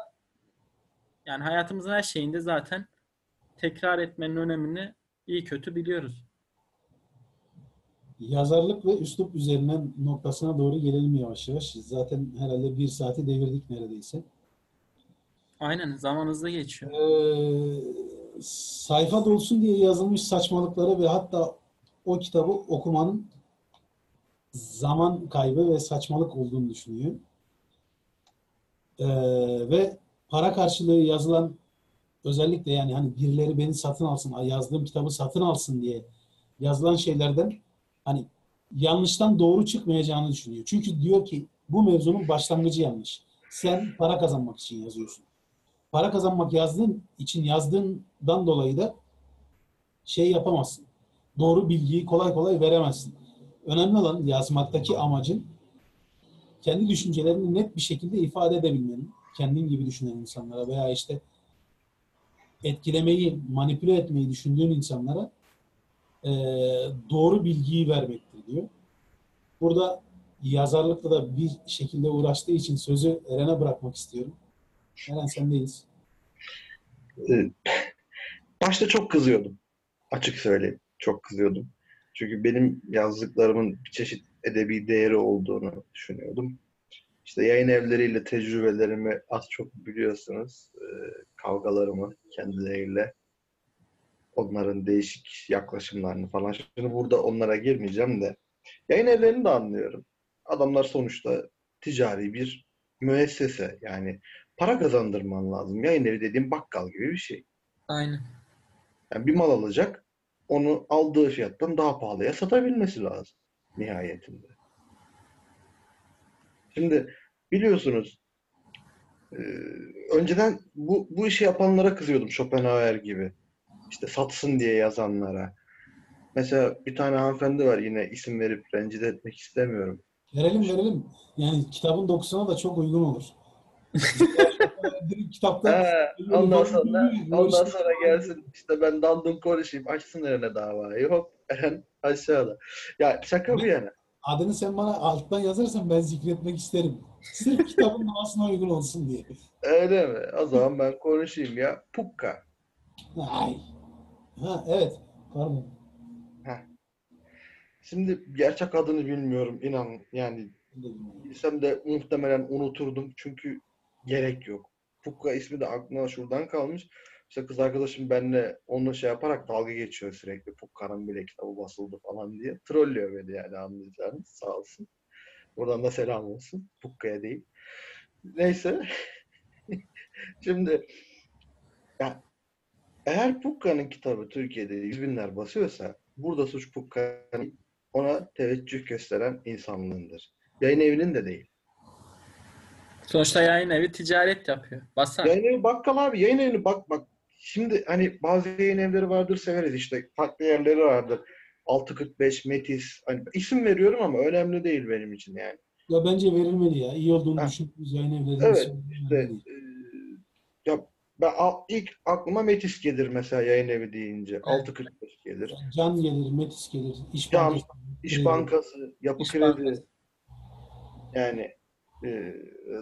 yani hayatımızın her şeyinde zaten tekrar etmenin önemini iyi kötü biliyoruz. Yazarlık ve üslup üzerinden noktasına doğru gelelim yavaş yavaş. Zaten herhalde bir saati devirdik neredeyse. Aynen zaman hızlı geçiyor. Ee, sayfa dolsun diye yazılmış saçmalıkları ve hatta o kitabı okumanın zaman kaybı ve saçmalık olduğunu düşünüyor. Ee, ve para karşılığı yazılan özellikle yani hani birileri beni satın alsın, yazdığım kitabı satın alsın diye yazılan şeylerden hani yanlıştan doğru çıkmayacağını düşünüyor. Çünkü diyor ki bu mevzunun başlangıcı yanlış. Sen para kazanmak için yazıyorsun para kazanmak yazdığın için yazdığından dolayı da şey yapamazsın. doğru bilgiyi kolay kolay veremezsin. Önemli olan yazmaktaki amacın kendi düşüncelerini net bir şekilde ifade edebilmenin, kendin gibi düşünen insanlara veya işte etkilemeyi, manipüle etmeyi düşündüğün insanlara eee, doğru bilgiyi vermektir diyor. Burada yazarlıkla da bir şekilde uğraştığı için sözü Eren'e bırakmak istiyorum. Eren sendeyiz. Ee, Başta çok kızıyordum. Açık söyleyeyim. Çok kızıyordum. Çünkü benim yazdıklarımın bir çeşit edebi değeri olduğunu düşünüyordum. İşte yayın evleriyle tecrübelerimi az çok biliyorsunuz. Ee, kavgalarımı kendileriyle. Onların değişik yaklaşımlarını falan. Şimdi burada onlara girmeyeceğim de. Yayın evlerini de anlıyorum. Adamlar sonuçta ticari bir müessese. Yani para kazandırman lazım. Yayın evi dediğim bakkal gibi bir şey. Aynen. Yani bir mal alacak, onu aldığı fiyattan daha pahalıya satabilmesi lazım nihayetinde. Şimdi biliyorsunuz e, önceden bu, bu işi yapanlara kızıyordum Schopenhauer gibi. İşte satsın diye yazanlara. Mesela bir tane hanımefendi var yine isim verip rencide etmek istemiyorum. Verelim verelim. Yani kitabın dokusuna da çok uygun olur. Direkt Kitapta He, ondan sonra ondan sonra gelsin işte ben dandım konuşayım açsın Eren'e davayı hop aşağıda. Ya şaka bir yana. adını sen bana alttan yazarsan ben zikretmek isterim. Sırf kitabın doğasına uygun olsun diye. Öyle mi? O zaman ben konuşayım ya. Pukka. Ay. Ha evet. Pardon. Şimdi gerçek adını bilmiyorum inan. Yani bilsem de muhtemelen unuturdum çünkü gerek yok. Pukka ismi de aklıma şuradan kalmış. İşte kız arkadaşım benimle onu şey yaparak dalga geçiyor sürekli. Pukka'nın bile kitabı basıldı falan diye. Trollüyor beni yani anlayacağınız. Sağ olsun. Buradan da selam olsun. Pukka'ya değil. Neyse. [laughs] Şimdi ya eğer Pukka'nın kitabı Türkiye'de yüz binler basıyorsa burada suç Pukka'nın ona teveccüh gösteren insanlığındır. Yayın evinin de değil. Sonuçta yayın evi ticaret yapıyor. Basar. Yayın evi bakkal abi. Yayın evini bak bak. Şimdi hani bazı yayın evleri vardır severiz işte. Farklı yerleri vardır. 645, Metis. Hani isim veriyorum ama önemli değil benim için yani. Ya bence verilmeli ya. İyi olduğunu Ha. düşündüğümüz yayın evlerinin Evet, İşte, e, ya ben ilk aklıma Metis gelir mesela yayın evi deyince. 645 gelir. Can gelir, Metis gelir, İş Can, Bankası. İş Evet. Bankası, Yapı İş Kredi. Bankası. Yani e,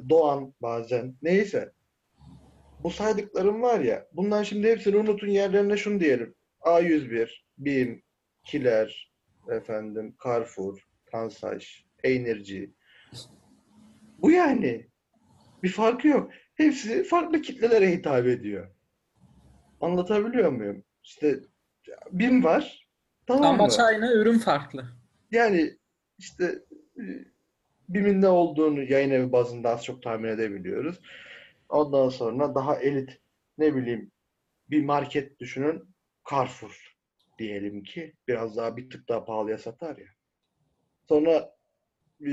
Doğan bazen. Neyse. Bu saydıklarım var ya. Bundan şimdi hepsini unutun yerlerine şunu diyelim. A101, BİM, Kiler, efendim, Carrefour, Transaş, Enerji. Bu yani. Bir farkı yok. Hepsi farklı kitlelere hitap ediyor. Anlatabiliyor muyum? İşte BİM var. Tamam mı? Amaç aynı, ürün farklı. Yani işte e, BİM'in ne olduğunu yayın evi bazında az çok tahmin edebiliyoruz. Ondan sonra daha elit ne bileyim bir market düşünün Carrefour diyelim ki biraz daha bir tık daha pahalıya satar ya. Sonra e,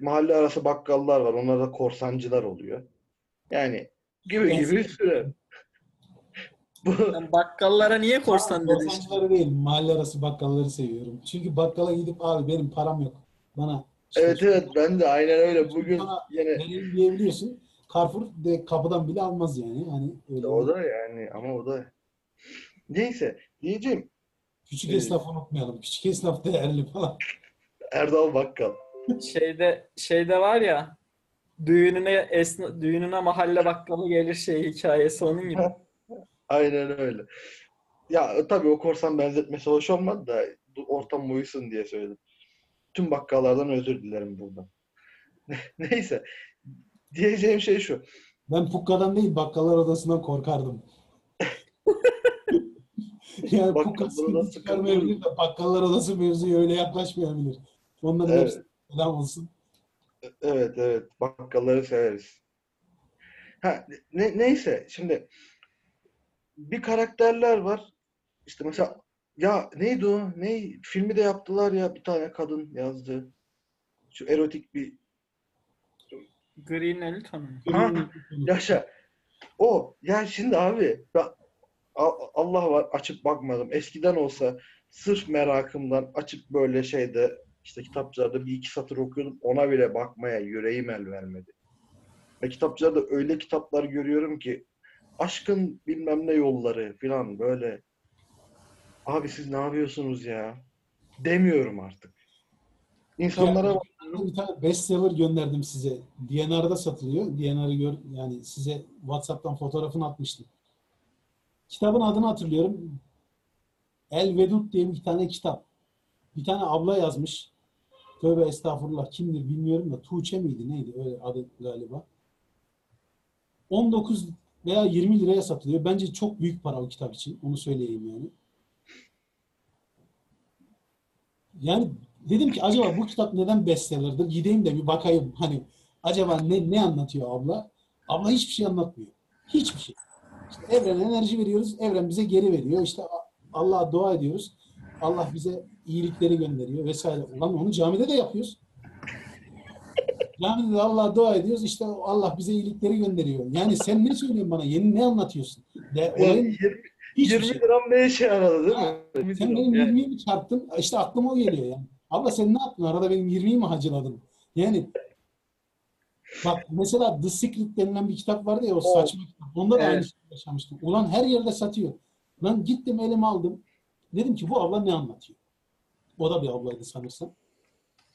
mahalle arası bakkallar var. Onlar da korsancılar oluyor. Yani gibi gibi bir sürü. [laughs] Bu Sen bakkallara niye korsan dedin? Korsancıları değil, mahalle arası bakkalları seviyorum. Çünkü bakkala gidip abi benim param yok. Bana evet evet ben de aynen öyle. Bugün Bana yine diyebiliyorsun. Carrefour de kapıdan bile almaz yani. Hani öyle o da yani ama o da neyse diyeceğim küçük Evet. esnaf unutmayalım. Küçük esnaf değerli falan. [laughs] Erdal Bakkal. Şeyde şeyde var ya düğününe esna, düğününe mahalle bakkalı gelir şey hikayesi onun gibi. [laughs] Aynen öyle. Ya tabii o korsan benzetmesi hoş olmadı da ortam uyusun diye söyledim. Tüm bakkallardan özür dilerim buradan. [laughs] Neyse. Diyeceğim şey şu. Ben Pukka'dan değil bakkallar odasından korkardım. [laughs] yani Bakkallar Pukka sıkıntı odası çıkarmayabilir de bakkallar odası mevzuya öyle yaklaşmayabilir. Onların Evet. hepsi selam olsun. Evet evet. Bakkalları severiz. Ha, ne, neyse şimdi bir karakterler var. İşte mesela ya neydi o? Ne filmi de yaptılar ya bir tane kadın yazdı. Şu erotik bir Green Elton mu? Ha, Yaşa. O. Ya şimdi abi ben, Allah var açıp bakmadım. Eskiden olsa sırf merakımdan açıp böyle şeyde işte kitapçılarda bir iki satır okuyordum. Ona bile bakmaya yüreğim el vermedi. Ve kitapçılarda öyle kitaplar görüyorum ki aşkın bilmem ne yolları falan böyle. Abi siz ne yapıyorsunuz ya? Demiyorum artık. İnsanlara Ya, bir tane bestseller gönderdim size. DNR'da satılıyor. DNR'ı gör yani size WhatsApp'tan fotoğrafını atmıştım. Kitabın adını hatırlıyorum. El Vedud diye bir tane kitap. Bir tane abla yazmış. Tövbe estağfurullah kimdir bilmiyorum da Tuğçe miydi neydi öyle adı galiba. 19 veya 20 liraya satılıyor. Bence çok büyük para o kitap için. Onu söyleyeyim yani. Yani dedim ki acaba bu kitap neden bestseller'dır? Gideyim de bir bakayım hani acaba ne ne anlatıyor abla? Abla hiçbir şey anlatmıyor. Hiçbir şey. İşte evrene enerji veriyoruz. Evren bize geri veriyor. İşte Allah'a dua ediyoruz. Allah bize iyilikleri gönderiyor vesaire. Ulan onu camide de yapıyoruz. Camide de Allah'a dua ediyoruz. İşte Allah bize iyilikleri gönderiyor. Yani sen ne söylüyorsun bana? Yeni ne anlatıyorsun? De, olayın 20, hiçbir 20 şey. liram ne işe yaradı değil mi? 20 Sen benim yani. 20'yi mi çarptın? İşte aklıma o geliyor yani. Abla sen ne yaptın? Arada benim 20'yi mi hacıladın? Yani bak mesela The Secret denilen bir kitap vardı ya o O. saçma kitap. Onda da Evet. aynı şeyi yaşamıştım. Ulan her yerde satıyor. Ben gittim elime aldım. Dedim ki bu abla ne anlatıyor? O da bir ablaydı sanırsam.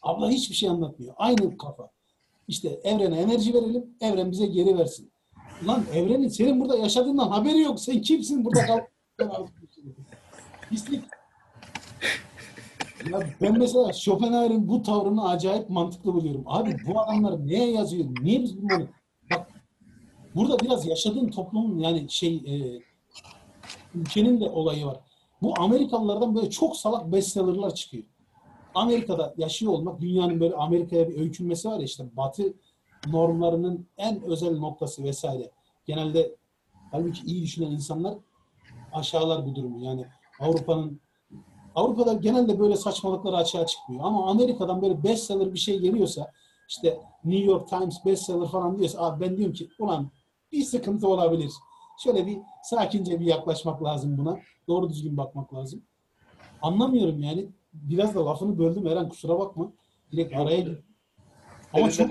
Abla hiçbir şey anlatmıyor. Aynı kafa. İşte evrene enerji verelim, evren bize geri versin. Lan evrenin senin burada yaşadığından haberi yok. Sen kimsin burada kal? [laughs] Pislik. Ya ben mesela Schopenhauer'in bu tavrını acayip mantıklı buluyorum. Abi bu adamlar neye yazıyor? Niye biz bunları... Bak burada biraz yaşadığın toplumun yani şey e, ülkenin de olayı var. Bu Amerikalılardan böyle çok salak bestseller'lar çıkıyor. Amerika'da yaşıyor olmak dünyanın böyle Amerika'ya bir öykünmesi var ya işte batı normlarının en özel noktası vesaire. Genelde halbuki iyi düşünen insanlar aşağılar bu durumu. Yani Avrupa'nın Avrupa'da genelde böyle saçmalıklar açığa çıkmıyor. Ama Amerika'dan böyle bestseller bir şey geliyorsa işte New York Times bestseller falan diyorsa abi ben diyorum ki ulan bir sıkıntı olabilir. Şöyle bir sakince bir yaklaşmak lazım buna. Doğru düzgün bakmak lazım. Anlamıyorum yani. Biraz da lafını böldüm Eren kusura bakma. Direkt araya. Ama çok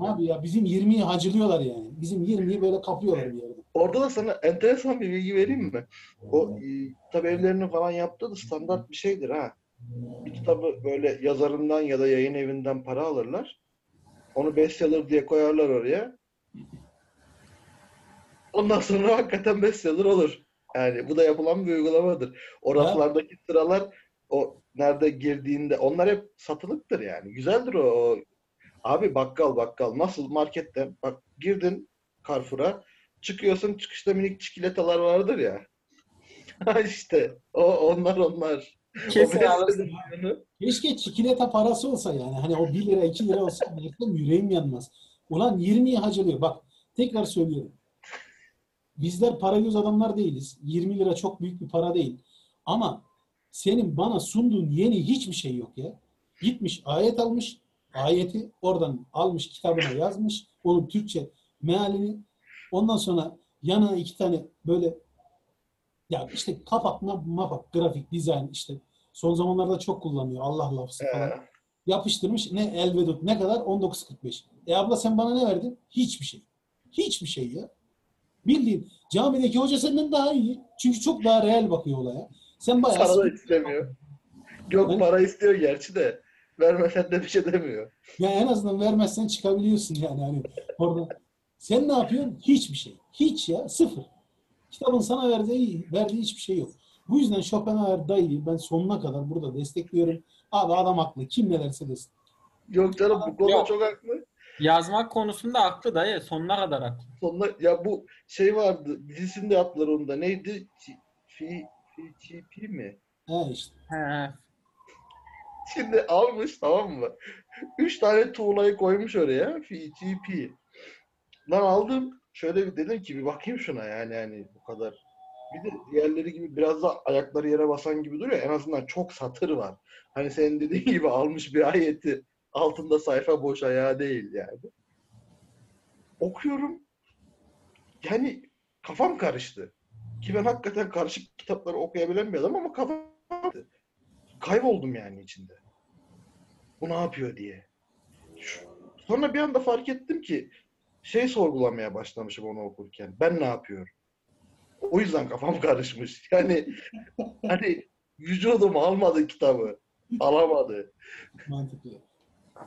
abi ya bizim 20'yi hacılıyorlar yani. Bizim 20'yi böyle kapıyorlar bir yerde. Orada da sana enteresan bir bilgi vereyim mi? O e, kitap evlerini falan yaptığı da standart bir şeydir ha. Bir kitabı böyle yazarından ya da yayın evinden para alırlar. Onu bestseller diye koyarlar oraya. Ondan sonra hakikaten bestseller olur. Yani bu da yapılan bir uygulamadır. O raflardaki sıralar o nerede girdiğinde onlar hep satılıktır yani. Güzeldir o. o. Abi bakkal bakkal nasıl marketten bak girdin Carrefour'a çıkıyorsun çıkışta minik çikolatalar vardır ya. [laughs] Ha işte o onlar onlar. Kesin alırsın. Keşke çikolata parası olsa yani. Hani o 1 lira 2 lira olsa [laughs] gerçekten yüreğim yanmaz. Ulan 20'yi hacılıyor. Bak tekrar söylüyorum. Bizler para göz adamlar değiliz. 20 lira çok büyük bir para değil. Ama senin bana sunduğun yeni hiçbir şey yok ya. Gitmiş ayet almış. Ayeti oradan almış kitabına yazmış. Onun Türkçe mealini. Ondan sonra yanına iki tane böyle ya işte kapak, ma- mapak, grafik, dizayn işte son zamanlarda çok kullanıyor. Allah lafzı falan. Ee, Yapıştırmış ne Elvedut ne kadar? 19.45. E abla sen bana ne verdin? Hiçbir şey. Hiçbir şey ya. Bildiğin camideki hoca senden daha iyi. Çünkü çok daha real bakıyor olaya. Sen bayağı para da istemiyor. Yok Ben- para istiyor gerçi de. Vermesen de bir şey demiyor. ya en azından vermezsen çıkabiliyorsun yani hani orada. Sen ne yapıyorsun? Hiçbir şey. Hiç ya sıfır. Kitabın sana verdiği, verdiği hiçbir şey yok. Bu yüzden Schopenhauer dayıyı ben sonuna kadar burada destekliyorum. Abi adam haklı. Kim ne derse desin. Yok canım bu konuda Yok. çok haklı. Yazmak konusunda haklı dayı. Sonuna kadar haklı. Sonunda ya bu şey vardı dizisinde yaptılar onu da neydi? Fi, fi, FTP mi? He işte. He. Şimdi almış tamam mı? Üç tane tuğlayı koymuş oraya. FTP. Lan aldım. Şöyle bir dedim ki bir bakayım şuna yani yani bu kadar. Bir de diğerleri gibi biraz da ayakları yere basan gibi duruyor. En azından çok satır var. Hani senin dediğin gibi almış bir ayeti altında sayfa boş ayağı değil yani. Okuyorum. Yani kafam karıştı. Ki ben hakikaten karışık kitapları okuyabilen bir adam ama kafam kayboldum yani içinde. Bu ne yapıyor diye. Sonra bir anda fark ettim ki şey sorgulamaya başlamışım onu okurken. Ben ne yapıyorum? O yüzden kafam [laughs] karışmış. Yani hani vücudum almadı kitabı. Alamadı. Mantıklı.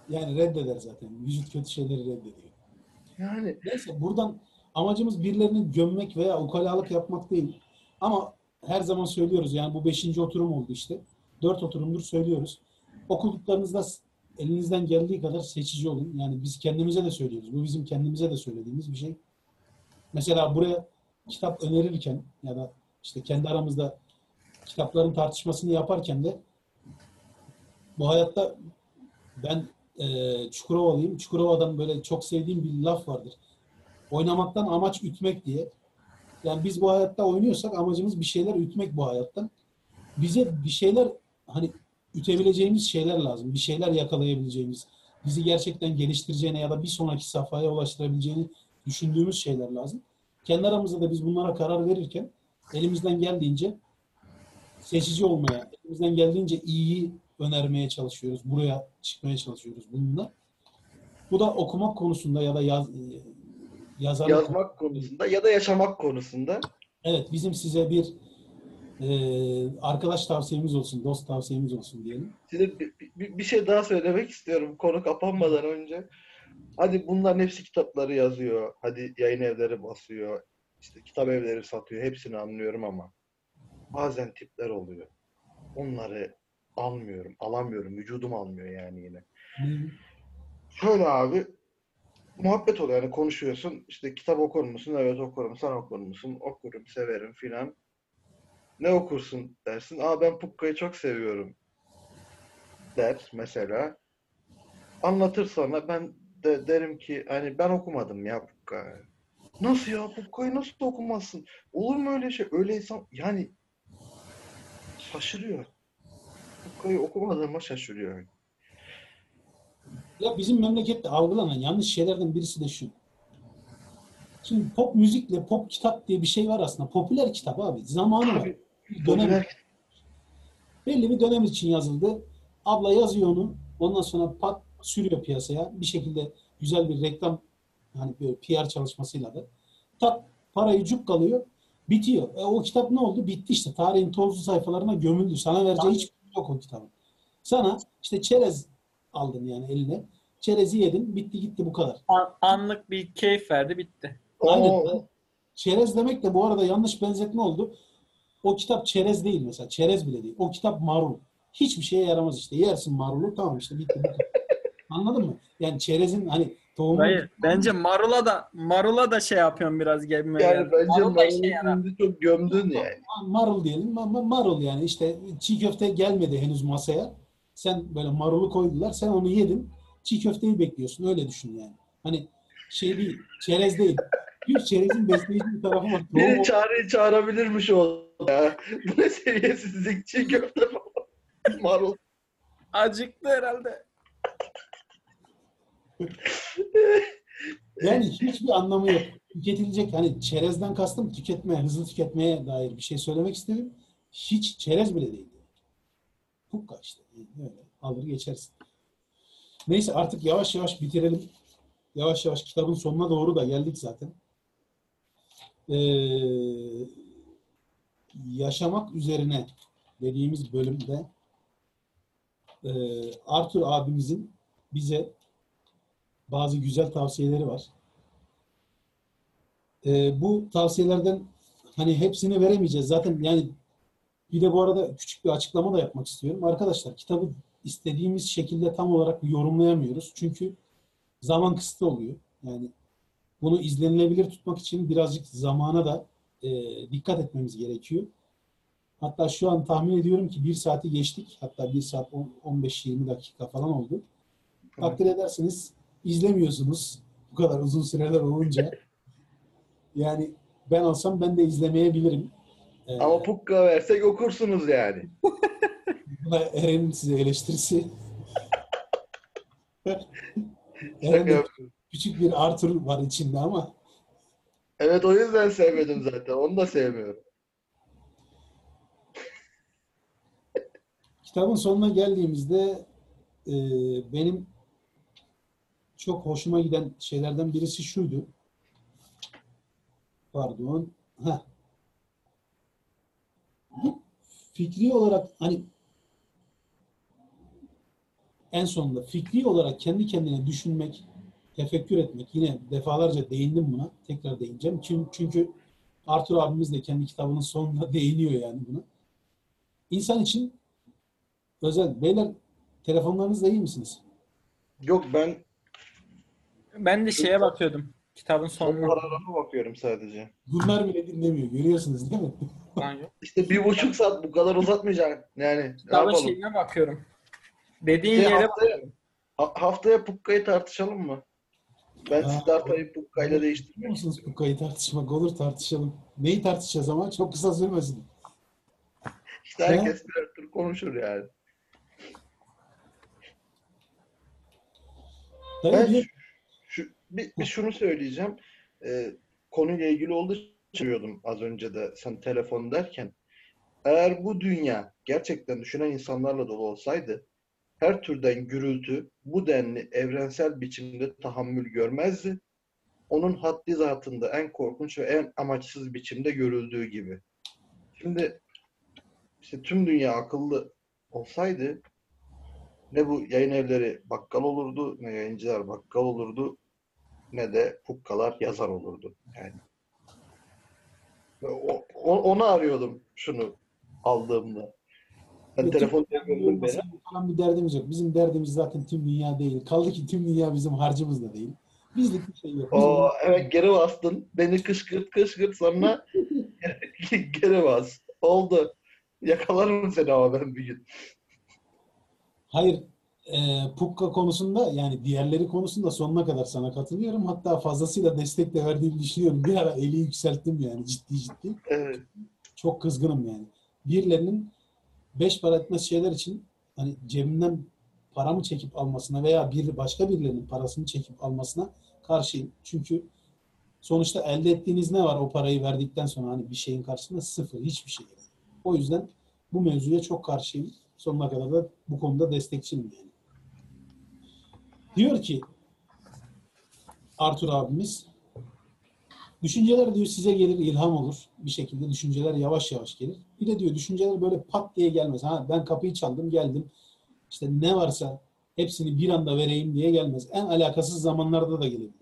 Yani reddeder zaten. Vücut kötü şeyleri reddediyor. Yani Neyse buradan amacımız birilerini gömmek veya ukalalık yapmak değil. Ama her zaman söylüyoruz yani bu beşinci oturum oldu işte. Dört oturumdur söylüyoruz. Okuduklarınızda elinizden geldiği kadar seçici olun. Yani biz kendimize de söylüyoruz. Bu bizim kendimize de söylediğimiz bir şey. Mesela buraya kitap önerirken ya da işte kendi aramızda kitapların tartışmasını yaparken de bu hayatta ben e, Çukurovalıyım. Çukurova'dan böyle çok sevdiğim bir laf vardır. Oynamaktan amaç ütmek diye. Yani biz bu hayatta oynuyorsak amacımız bir şeyler ütmek bu hayattan. Bize bir şeyler hani ütebileceğimiz şeyler lazım. Bir şeyler yakalayabileceğimiz, bizi gerçekten geliştireceğine ya da bir sonraki safhaya ulaştırabileceğini düşündüğümüz şeyler lazım. Kendi aramızda da biz bunlara karar verirken elimizden geldiğince seçici olmaya, elimizden geldiğince iyiyi önermeye çalışıyoruz. Buraya çıkmaya çalışıyoruz bununla. Bu da okumak konusunda ya da yaz, e, yazarlık yazmak konusunda ya da yaşamak konusunda Evet, bizim size bir e, arkadaş tavsiyemiz olsun, dost tavsiyemiz olsun diyelim. Şimdi bir, bir- bir şey daha söylemek istiyorum konu kapanmadan önce. Hadi bunların hepsi kitapları yazıyor. Hadi yayın evleri basıyor. işte kitap evleri satıyor. Hepsini anlıyorum ama bazen tipler oluyor. Onları almıyorum. Alamıyorum. Vücudum almıyor yani yine. Şöyle abi muhabbet oluyor. Yani konuşuyorsun. İşte kitap okur musun? Evet okurum. Sen okur musun? Okurum. Severim filan. Ne okursun dersin. Aa ben Pukka'yı çok seviyorum der mesela. Anlatır sonra ben de derim ki hani ben okumadım ya Pukka. Nasıl ya Pukka'yı nasıl okumazsın? Olur mu öyle şey? Öyle insan yani şaşırıyor. Pukka'yı okumadığıma şaşırıyor. Ya bizim memlekette algılanan yanlış şeylerden birisi de şu. Şimdi pop müzikle pop kitap diye bir şey var aslında. Popüler kitap abi. Zamanı var. Dönem, belli bir dönem için yazıldı. Abla yazıyor onu. Ondan sonra pat sürüyor piyasaya. Bir şekilde güzel bir reklam hani böyle PR çalışmasıyla da tak parayı cuk kalıyor. Bitiyor. E, o kitap ne oldu? Bitti işte. Tarihin tozlu sayfalarına gömüldü. Sana vereceği hiç yok o kitabın. Sana işte çerez aldın yani eline. Çerezi yedin. Bitti gitti bu kadar. An- anlık bir keyif verdi bitti. Aynen. O- Çerez demek de bu arada yanlış benzetme oldu. O kitap çerez değil mesela. Çerez bile değil. O kitap marul. Hiçbir şeye yaramaz işte. Yersin marulu tamam işte bitti. kadar. [laughs] Anladın mı? Yani çerezin hani tohumu Hayır. Bence marula da marula da şey yapıyorum biraz gelme. Yani bence Marul da işe yarar. marulun çok gömdün yani. marul diyelim. Ma- ma- Marul yani işte çiğ köfte gelmedi henüz masaya. Sen böyle marulu koydular. Sen onu yedin. Çiğ köfteyi bekliyorsun. Öyle düşün yani. Hani şey değil. Çerez değil. Bir çerezin besleyici bir tarafı var. Tohum Biri çağrıyı çağırabilirmiş o ya. Bu ne seviyesizlik? Çiğ köfte falan. Marul. Acıktı herhalde. Yani hiçbir anlamı yok. Tüketilecek hani çerezden kastım tüketmeye, hızlı tüketmeye dair bir şey söylemek istedim. Hiç çerez bile değil. Pukka işte. Yani öyle alır geçersin. Neyse artık yavaş yavaş bitirelim. Yavaş yavaş kitabın sonuna doğru da geldik zaten. Ee, yaşamak üzerine dediğimiz bölümde e, Arthur abimizin bize bazı güzel tavsiyeleri var. Ee, bu tavsiyelerden hani hepsini veremeyeceğiz. Zaten yani bir de bu arada küçük bir açıklama da yapmak istiyorum. Arkadaşlar kitabı istediğimiz şekilde tam olarak yorumlayamıyoruz. Çünkü zaman kısıtı oluyor. Yani bunu izlenilebilir tutmak için birazcık zamana da e, dikkat etmemiz gerekiyor. Hatta şu an tahmin ediyorum ki bir saati geçtik. Hatta bir saat on- 15-20 dakika falan oldu. Takdir ederseniz izlemiyorsunuz bu kadar uzun süreler olunca. [laughs] Yani ben olsam ben de izlemeyebilirim. Ee, Ama pukka versek okursunuz yani. [laughs] bu da Eren'in size eleştirisi. Eren'de yapıyorum. Küçük bir Arthur var içinde ama Evet o yüzden sevmedim zaten. Onu da sevmiyorum. kitabın sonuna geldiğimizde e, benim çok hoşuma giden şeylerden birisi şuydu. Pardon. Heh. Fikri olarak hani en sonunda fikri olarak kendi kendine düşünmek, tefekkür etmek yine defalarca değindim buna. Tekrar değineceğim. Çünkü, çünkü Arthur abimiz de kendi kitabının sonunda [laughs] değiniyor yani buna. İnsan için özel. Beyler telefonlarınızda iyi misiniz? Yok ben Ben de şeye bakıyordum. Kitabın son sonuna. paragrafa bakıyorum sadece. Bunlar bile dinlemiyor. Görüyorsunuz değil mi? [laughs] Lan yok. İşte bir buçuk saat bu kadar uzatmayacaksın. Yani yapalım? şeyine bakıyorum. Dediğin Bir yere haftaya, ha- haftaya Pukka'yı tartışalım mı? Ben Aa, Siddhartha'yı Pukka'yla değiştirmek musunuz istiyorum. bu kayı tartışmak olur tartışalım. Neyi tartışacağız ama çok kısa sürmesin. İşte herkes bir tür konuşur yani. Tabii Ben şu, şu- bir, bir şunu söyleyeceğim. Ee, konuyla ilgili olduğu söylüyordum az önce de sen telefon derken. Eğer bu dünya gerçekten düşünen insanlarla dolu olsaydı her türden gürültü bu denli evrensel biçimde tahammül görmezdi. Onun haddi zatında en korkunç ve en amaçsız biçimde görüldüğü gibi. Şimdi işte tüm dünya akıllı olsaydı ne bu yayın evleri bakkal olurdu, ne yayıncılar bakkal olurdu, ne de pukkalar yazar olurdu. Yani o- onu arıyordum şunu aldığımda. Bir telefon telefonum beni. falan bir derdimiz yok. Bizim derdimiz zaten tüm dünya değil. Kaldı ki tüm dünya bizim harcımız da değil. Bizlik bir şey yok. Biz O evet geri bastın. Beni kışkırt kışkırt sonra [laughs] geri bas. Oldu. Yakalarım seni ama ben bir gün. Hayır, e, Pukka konusunda yani diğerleri konusunda sonuna kadar sana katılıyorum. Hatta fazlasıyla destek de verdiğimi düşünüyorum. Bir ara eli yükselttim yani ciddi ciddi. Evet. Çok kızgınım yani. Birilerinin beş para etmez şeyler için hani cebimden paramı çekip almasına veya bir başka birilerinin parasını çekip almasına karşıyım. Çünkü sonuçta elde ettiğiniz ne var o parayı verdikten sonra hani bir şeyin karşısında sıfır, hiçbir şey. O yüzden bu mevzuya çok karşıyım. Sonuna kadar da bu konuda destekçiyim yani. Diyor ki Arthur abimiz Düşünceler diyor size gelir ilham olur. Bir şekilde düşünceler yavaş yavaş gelir. Bir de diyor düşünceler böyle pat diye gelmez. Ha ben kapıyı çaldım geldim. İşte ne varsa hepsini bir anda vereyim diye gelmez. En alakasız zamanlarda da gelebilir.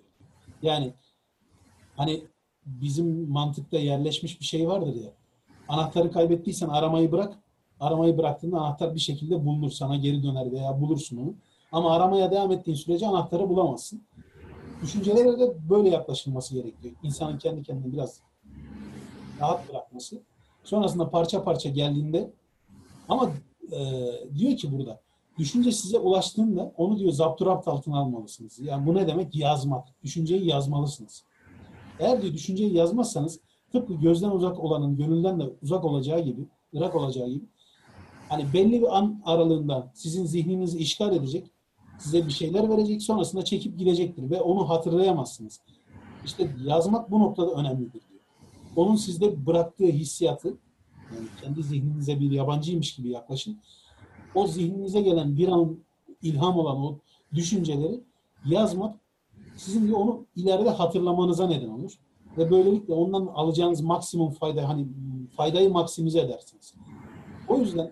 Yani hani bizim mantıkta yerleşmiş bir şey vardır ya. Anahtarı kaybettiysen aramayı bırak. Aramayı bıraktığında anahtar bir şekilde bulunur. Sana geri döner veya bulursun onu. Ama aramaya devam ettiğin sürece anahtarı bulamazsın düşüncelere de böyle yaklaşılması gerekiyor. İnsanın kendi kendini biraz rahat bırakması. Sonrasında parça parça geldiğinde ama e, diyor ki burada düşünce size ulaştığında onu diyor zapturapt altına almalısınız. Yani bu ne demek? Yazmak. Düşünceyi yazmalısınız. Eğer diyor düşünceyi yazmazsanız tıpkı gözden uzak olanın gönülden de uzak olacağı gibi, ırak olacağı gibi hani belli bir an aralığında sizin zihninizi işgal edecek size bir şeyler verecek sonrasında çekip gidecektir ve onu hatırlayamazsınız. İşte yazmak bu noktada önemlidir diyor. Onun sizde bıraktığı hissiyatı yani kendi zihninize bir yabancıymış gibi yaklaşın. O zihninize gelen bir an ilham olan o düşünceleri yazmak sizin de onu ileride hatırlamanıza neden olur. Ve böylelikle ondan alacağınız maksimum fayda hani faydayı maksimize edersiniz. O yüzden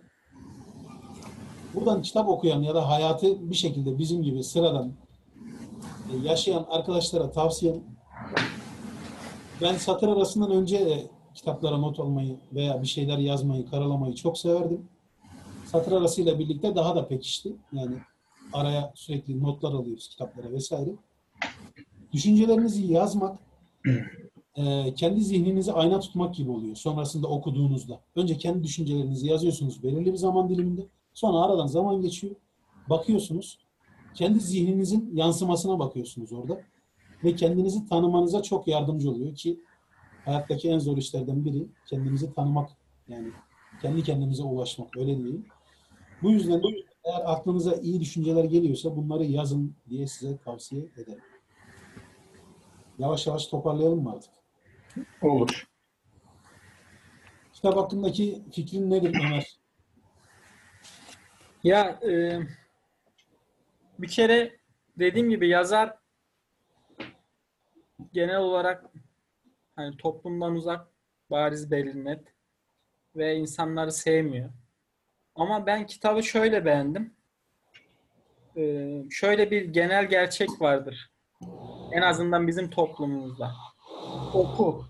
buradan kitap okuyan ya da hayatı bir şekilde bizim gibi sıradan e, yaşayan arkadaşlara tavsiyem ben satır arasından önce de kitaplara not almayı veya bir şeyler yazmayı, karalamayı çok severdim. Satır arasıyla birlikte daha da pekişti. Yani araya sürekli notlar alıyoruz kitaplara vesaire. Düşüncelerinizi yazmak e, kendi zihninizi ayna tutmak gibi oluyor sonrasında okuduğunuzda. Önce kendi düşüncelerinizi yazıyorsunuz belirli bir zaman diliminde. Sonra aradan zaman geçiyor. Bakıyorsunuz. Kendi zihninizin yansımasına bakıyorsunuz orada. Ve kendinizi tanımanıza çok yardımcı oluyor ki hayattaki en zor işlerden biri kendinizi tanımak. Yani kendi kendimize ulaşmak öyle diyeyim. Bu yüzden eğer aklınıza iyi düşünceler geliyorsa bunları yazın diye size tavsiye ederim. Yavaş yavaş toparlayalım mı artık? Olur. Kitap hakkındaki fikrin nedir Ömer? Ya e, bir kere dediğim gibi yazar genel olarak hani toplumdan uzak, bariz belli net ve insanları sevmiyor. Ama ben kitabı şöyle beğendim. E, şöyle bir genel gerçek vardır. En azından bizim toplumumuzda. Oku.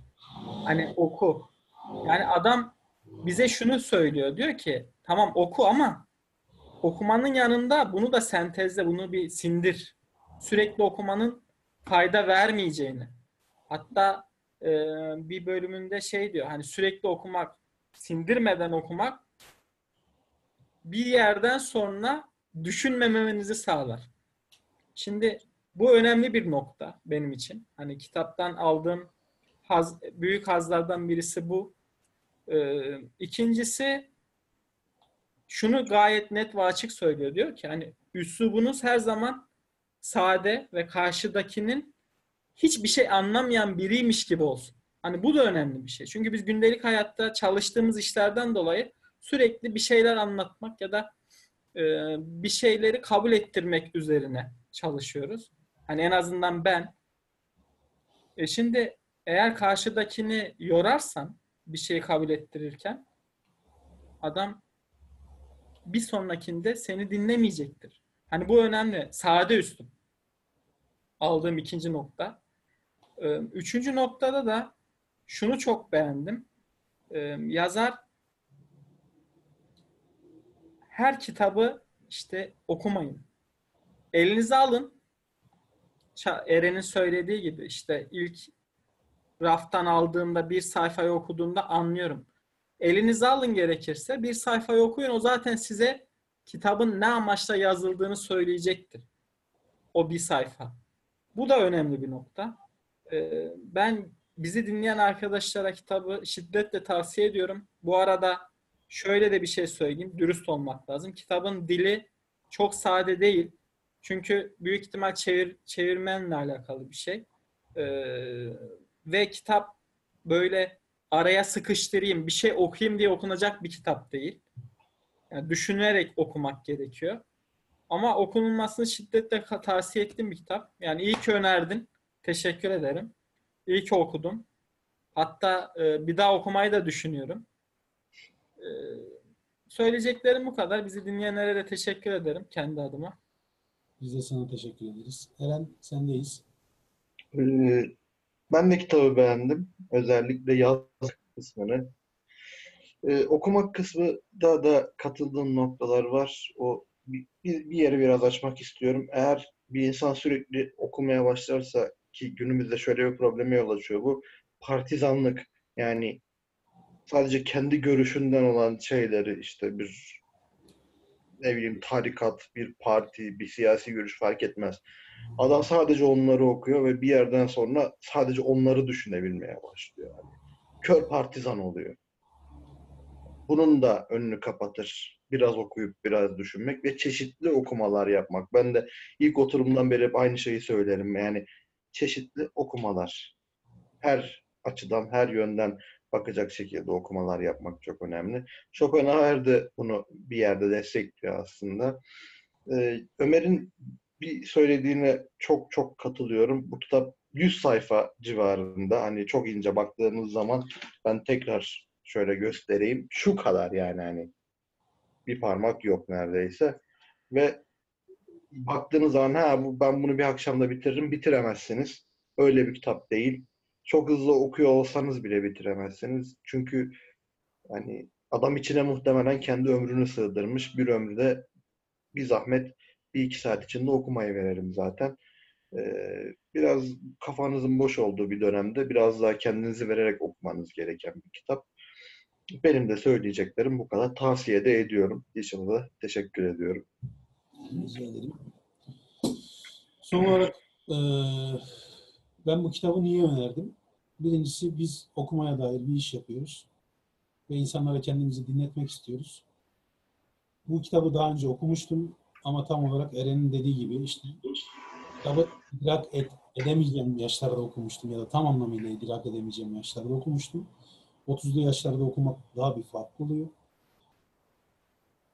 Hani oku. Yani adam bize şunu söylüyor. Diyor ki tamam oku ama okumanın yanında bunu da sentezle, bunu bir sindir. Sürekli okumanın fayda vermeyeceğini. Hatta e, bir bölümünde şey diyor hani sürekli okumak, sindirmeden okumak bir yerden sonra düşünmemenizi sağlar. Şimdi bu önemli bir nokta benim için. Hani kitaptan aldığım haz, büyük hazlardan birisi bu. Ee, ikincisi şunu gayet net ve açık söylüyor. Diyor ki hani üslubunuz her zaman sade ve karşıdakinin hiçbir şey anlamayan biriymiş gibi olsun. Hani bu da önemli bir şey. Çünkü biz gündelik hayatta çalıştığımız işlerden dolayı sürekli bir şeyler anlatmak ya da e, bir şeyleri kabul ettirmek üzerine çalışıyoruz. Hani en azından ben. E şimdi eğer karşıdakini yorarsan bir şeyi kabul ettirirken adam bir sonrakinde seni dinlemeyecektir. Hani bu önemli. Sade üslup. Aldığım ikinci nokta. Ee, Üçüncü noktada da şunu çok beğendim. Ee, Yazar her kitabı işte okumayın. Elinize alın. Eren'in söylediği gibi işte ilk raftan aldığımda bir sayfayı okuduğumda anlıyorum. Elinize alın gerekirse bir sayfayı okuyun. O zaten size kitabın ne amaçla yazıldığını söyleyecektir. O bir sayfa. Bu da önemli bir nokta. Ee, ben bizi dinleyen arkadaşlara kitabı şiddetle tavsiye ediyorum. Bu arada şöyle de bir şey söyleyeyim. Dürüst olmak lazım. Kitabın dili çok sade değil. Çünkü büyük ihtimal çevir, çevirmenle alakalı bir şey. Ee, ve kitap böyle araya sıkıştırayım, bir şey okuyayım diye okunacak bir kitap değil. Yani düşünerek okumak gerekiyor. Ama okunulmasını şiddetle tavsiye ettiğim bir kitap. Yani iyi ki önerdin. Teşekkür ederim. İyi ki okudum. Hatta e, bir daha okumayı da düşünüyorum. E, söyleyeceklerim bu kadar. Bizi dinleyenlere de teşekkür ederim kendi adıma. Biz de sana teşekkür ederiz. Eren sendeyiz. Ee, Ben de kitabı beğendim. Özellikle yaz kısmını. Ee, okumak kısmında da katıldığım noktalar var. O bir bir yeri biraz açmak istiyorum. Eğer bir insan sürekli okumaya başlarsa ki günümüzde şöyle bir probleme yol açıyor bu. Partizanlık. Yani sadece kendi görüşünden olan şeyleri işte bir ne bileyim tarikat, bir parti, bir siyasi görüş fark etmez. Adam sadece onları okuyor ve bir yerden sonra sadece onları düşünebilmeye başlıyor. Yani kör partizan oluyor. Bunun da önünü kapatır. Biraz okuyup biraz düşünmek ve çeşitli okumalar yapmak. Ben de ilk oturumdan beri hep aynı şeyi söylerim. Yani çeşitli okumalar. Her açıdan, her yönden bakacak şekilde okumalar yapmak çok önemli. Schopenhauer de bunu bir yerde destekliyor aslında. Ee, Ömer'in bir söylediğine çok çok katılıyorum. Bu kitap 100 sayfa civarında. Hani çok ince baktığınız zaman ben tekrar şöyle göstereyim. Şu kadar yani hani bir parmak yok neredeyse. Ve baktığınız zaman ha bu ben bunu bir akşamda bitiririm bitiremezsiniz. Öyle bir kitap değil. Çok hızlı okuyor olsanız bile bitiremezsiniz. Çünkü hani adam içine muhtemelen kendi ömrünü sığdırmış. Bir ömrü de bir zahmet bir iki saat içinde okumayı verelim zaten. Ee, biraz kafanızın boş olduğu bir dönemde biraz daha kendinizi vererek okumanız gereken bir kitap. Benim de söyleyeceklerim bu kadar. Tavsiye de ediyorum. İnşallah teşekkür ediyorum. Rica ederim. Son olarak eee, ben bu kitabı niye önerdim? Birincisi biz okumaya dair bir iş yapıyoruz. Ve insanlara kendimizi dinletmek istiyoruz. Bu kitabı daha önce okumuştum ama tam olarak Eren'in dediği gibi işte kitabı idrak et, edemeyeceğim yaşlarda okumuştum ya da tam anlamıyla idrak edemeyeceğim yaşlarda okumuştum. 30'lu yaşlarda okumak daha bir farklı oluyor.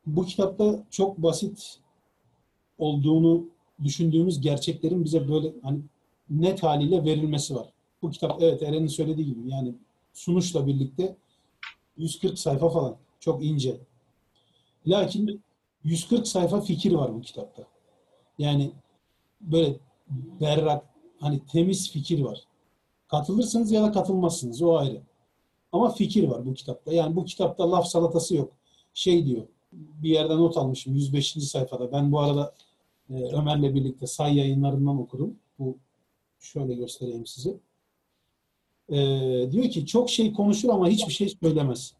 bu kitapta çok basit olduğunu düşündüğümüz gerçeklerin bize böyle hani net haliyle verilmesi var. Bu kitap evet Eren'in söylediği gibi yani sunuşla birlikte 140 sayfa falan. Çok ince. Lakin 140 sayfa fikir var bu kitapta. Yani böyle berrak, hani temiz fikir var. Katılırsınız ya da katılmazsınız o ayrı. Ama fikir var bu kitapta. Yani bu kitapta laf salatası yok. Şey diyor, bir yerden not almışım 105. sayfada. Ben bu arada e, Ömer'le birlikte say yayınlarından okudum. Bu şöyle göstereyim size. E, diyor ki çok şey konuşur ama hiçbir şey söylemez.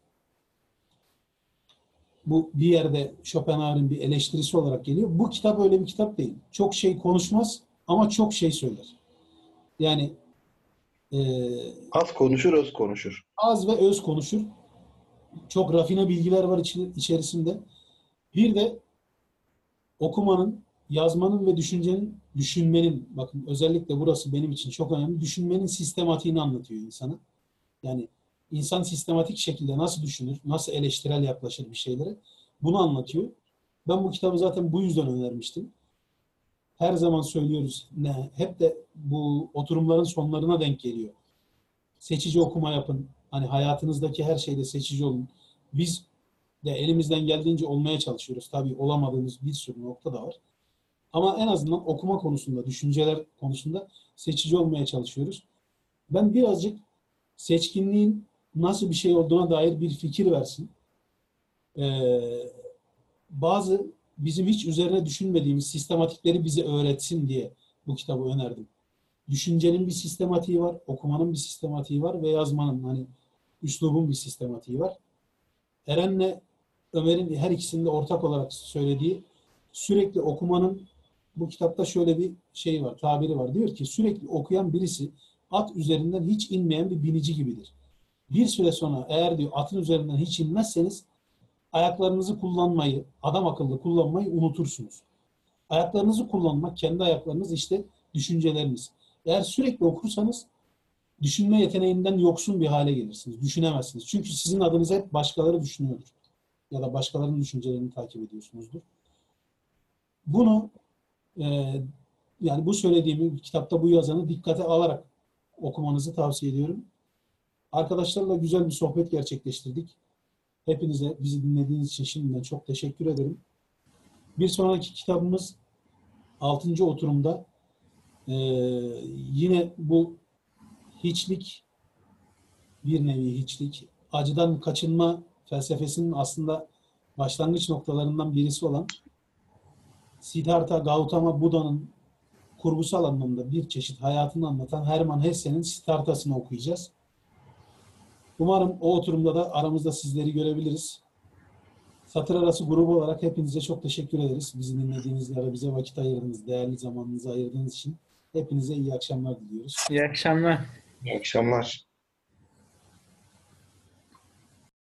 Bu bir yerde Schopenhauer'in bir eleştirisi olarak geliyor. Bu kitap öyle bir kitap değil. Çok şey konuşmaz ama çok şey söyler. Yani e, Az konuşur, öz konuşur. az ve öz konuşur. Çok rafine bilgiler var içerisinde. Bir de okumanın, yazmanın ve düşüncenin, düşünmenin, bakın özellikle burası benim için çok önemli, düşünmenin sistematiğini anlatıyor insana. Yani insan sistematik şekilde nasıl düşünür, nasıl eleştirel yaklaşır bir şeylere bunu anlatıyor. Ben bu kitabı zaten bu yüzden önermiştim. Her zaman söylüyoruz, ne, hep de bu oturumların sonlarına denk geliyor. Seçici okuma yapın. Hani hayatınızdaki her şeyde seçici olun. Biz de elimizden geldiğince olmaya çalışıyoruz. Tabii olamadığımız bir sürü nokta da var. Ama en azından okuma konusunda, düşünceler konusunda seçici olmaya çalışıyoruz. Ben birazcık seçkinliğin nasıl bir şey olduğuna dair bir fikir versin. Ee, bazı bizim hiç üzerine düşünmediğimiz sistematikleri bize öğretsin diye bu kitabı önerdim. Düşüncenin bir sistematiği var, okumanın bir sistematiği var ve yazmanın hani üslubun bir sistematiği var. Eren'le Ömer'in her ikisinde ortak olarak söylediği sürekli okumanın bu kitapta şöyle bir şey var, tabiri var. Diyor ki sürekli okuyan birisi at üzerinden hiç inmeyen bir binici gibidir. Bir süre sonra eğer diyor atın üzerinden hiç inmezseniz ayaklarınızı kullanmayı, adam akıllı kullanmayı unutursunuz. Ayaklarınızı kullanmak, kendi ayaklarınız işte düşünceleriniz. Eğer sürekli okursanız düşünme yeteneğinden yoksun bir hale gelirsiniz. Düşünemezsiniz. Çünkü sizin adınıza hep başkaları düşünüyordur. Ya da başkalarının düşüncelerini takip ediyorsunuzdur. Bunu e, yani bu söylediğimi kitapta bu yazanı dikkate alarak okumanızı tavsiye ediyorum. Arkadaşlarla güzel bir sohbet gerçekleştirdik. Hepinize bizi dinlediğiniz için şimdiden çok teşekkür ederim. Bir sonraki kitabımız 6. oturumda ee, yine bu hiçlik bir nevi hiçlik, acıdan kaçınma felsefesinin aslında başlangıç noktalarından birisi olan Siddhartha Gautama Buda'nın kurgusal anlamda bir çeşit hayatını anlatan Hermann Hesse'nin Siddhartha'sını okuyacağız. Umarım o oturumda da aramızda sizleri görebiliriz. Satır arası grubu olarak hepinize çok teşekkür ederiz. Bizi dinlediğiniz ve bize vakit ayırdığınız, değerli zamanınızı ayırdığınız için hepinize iyi akşamlar diliyoruz. İyi akşamlar. İyi akşamlar.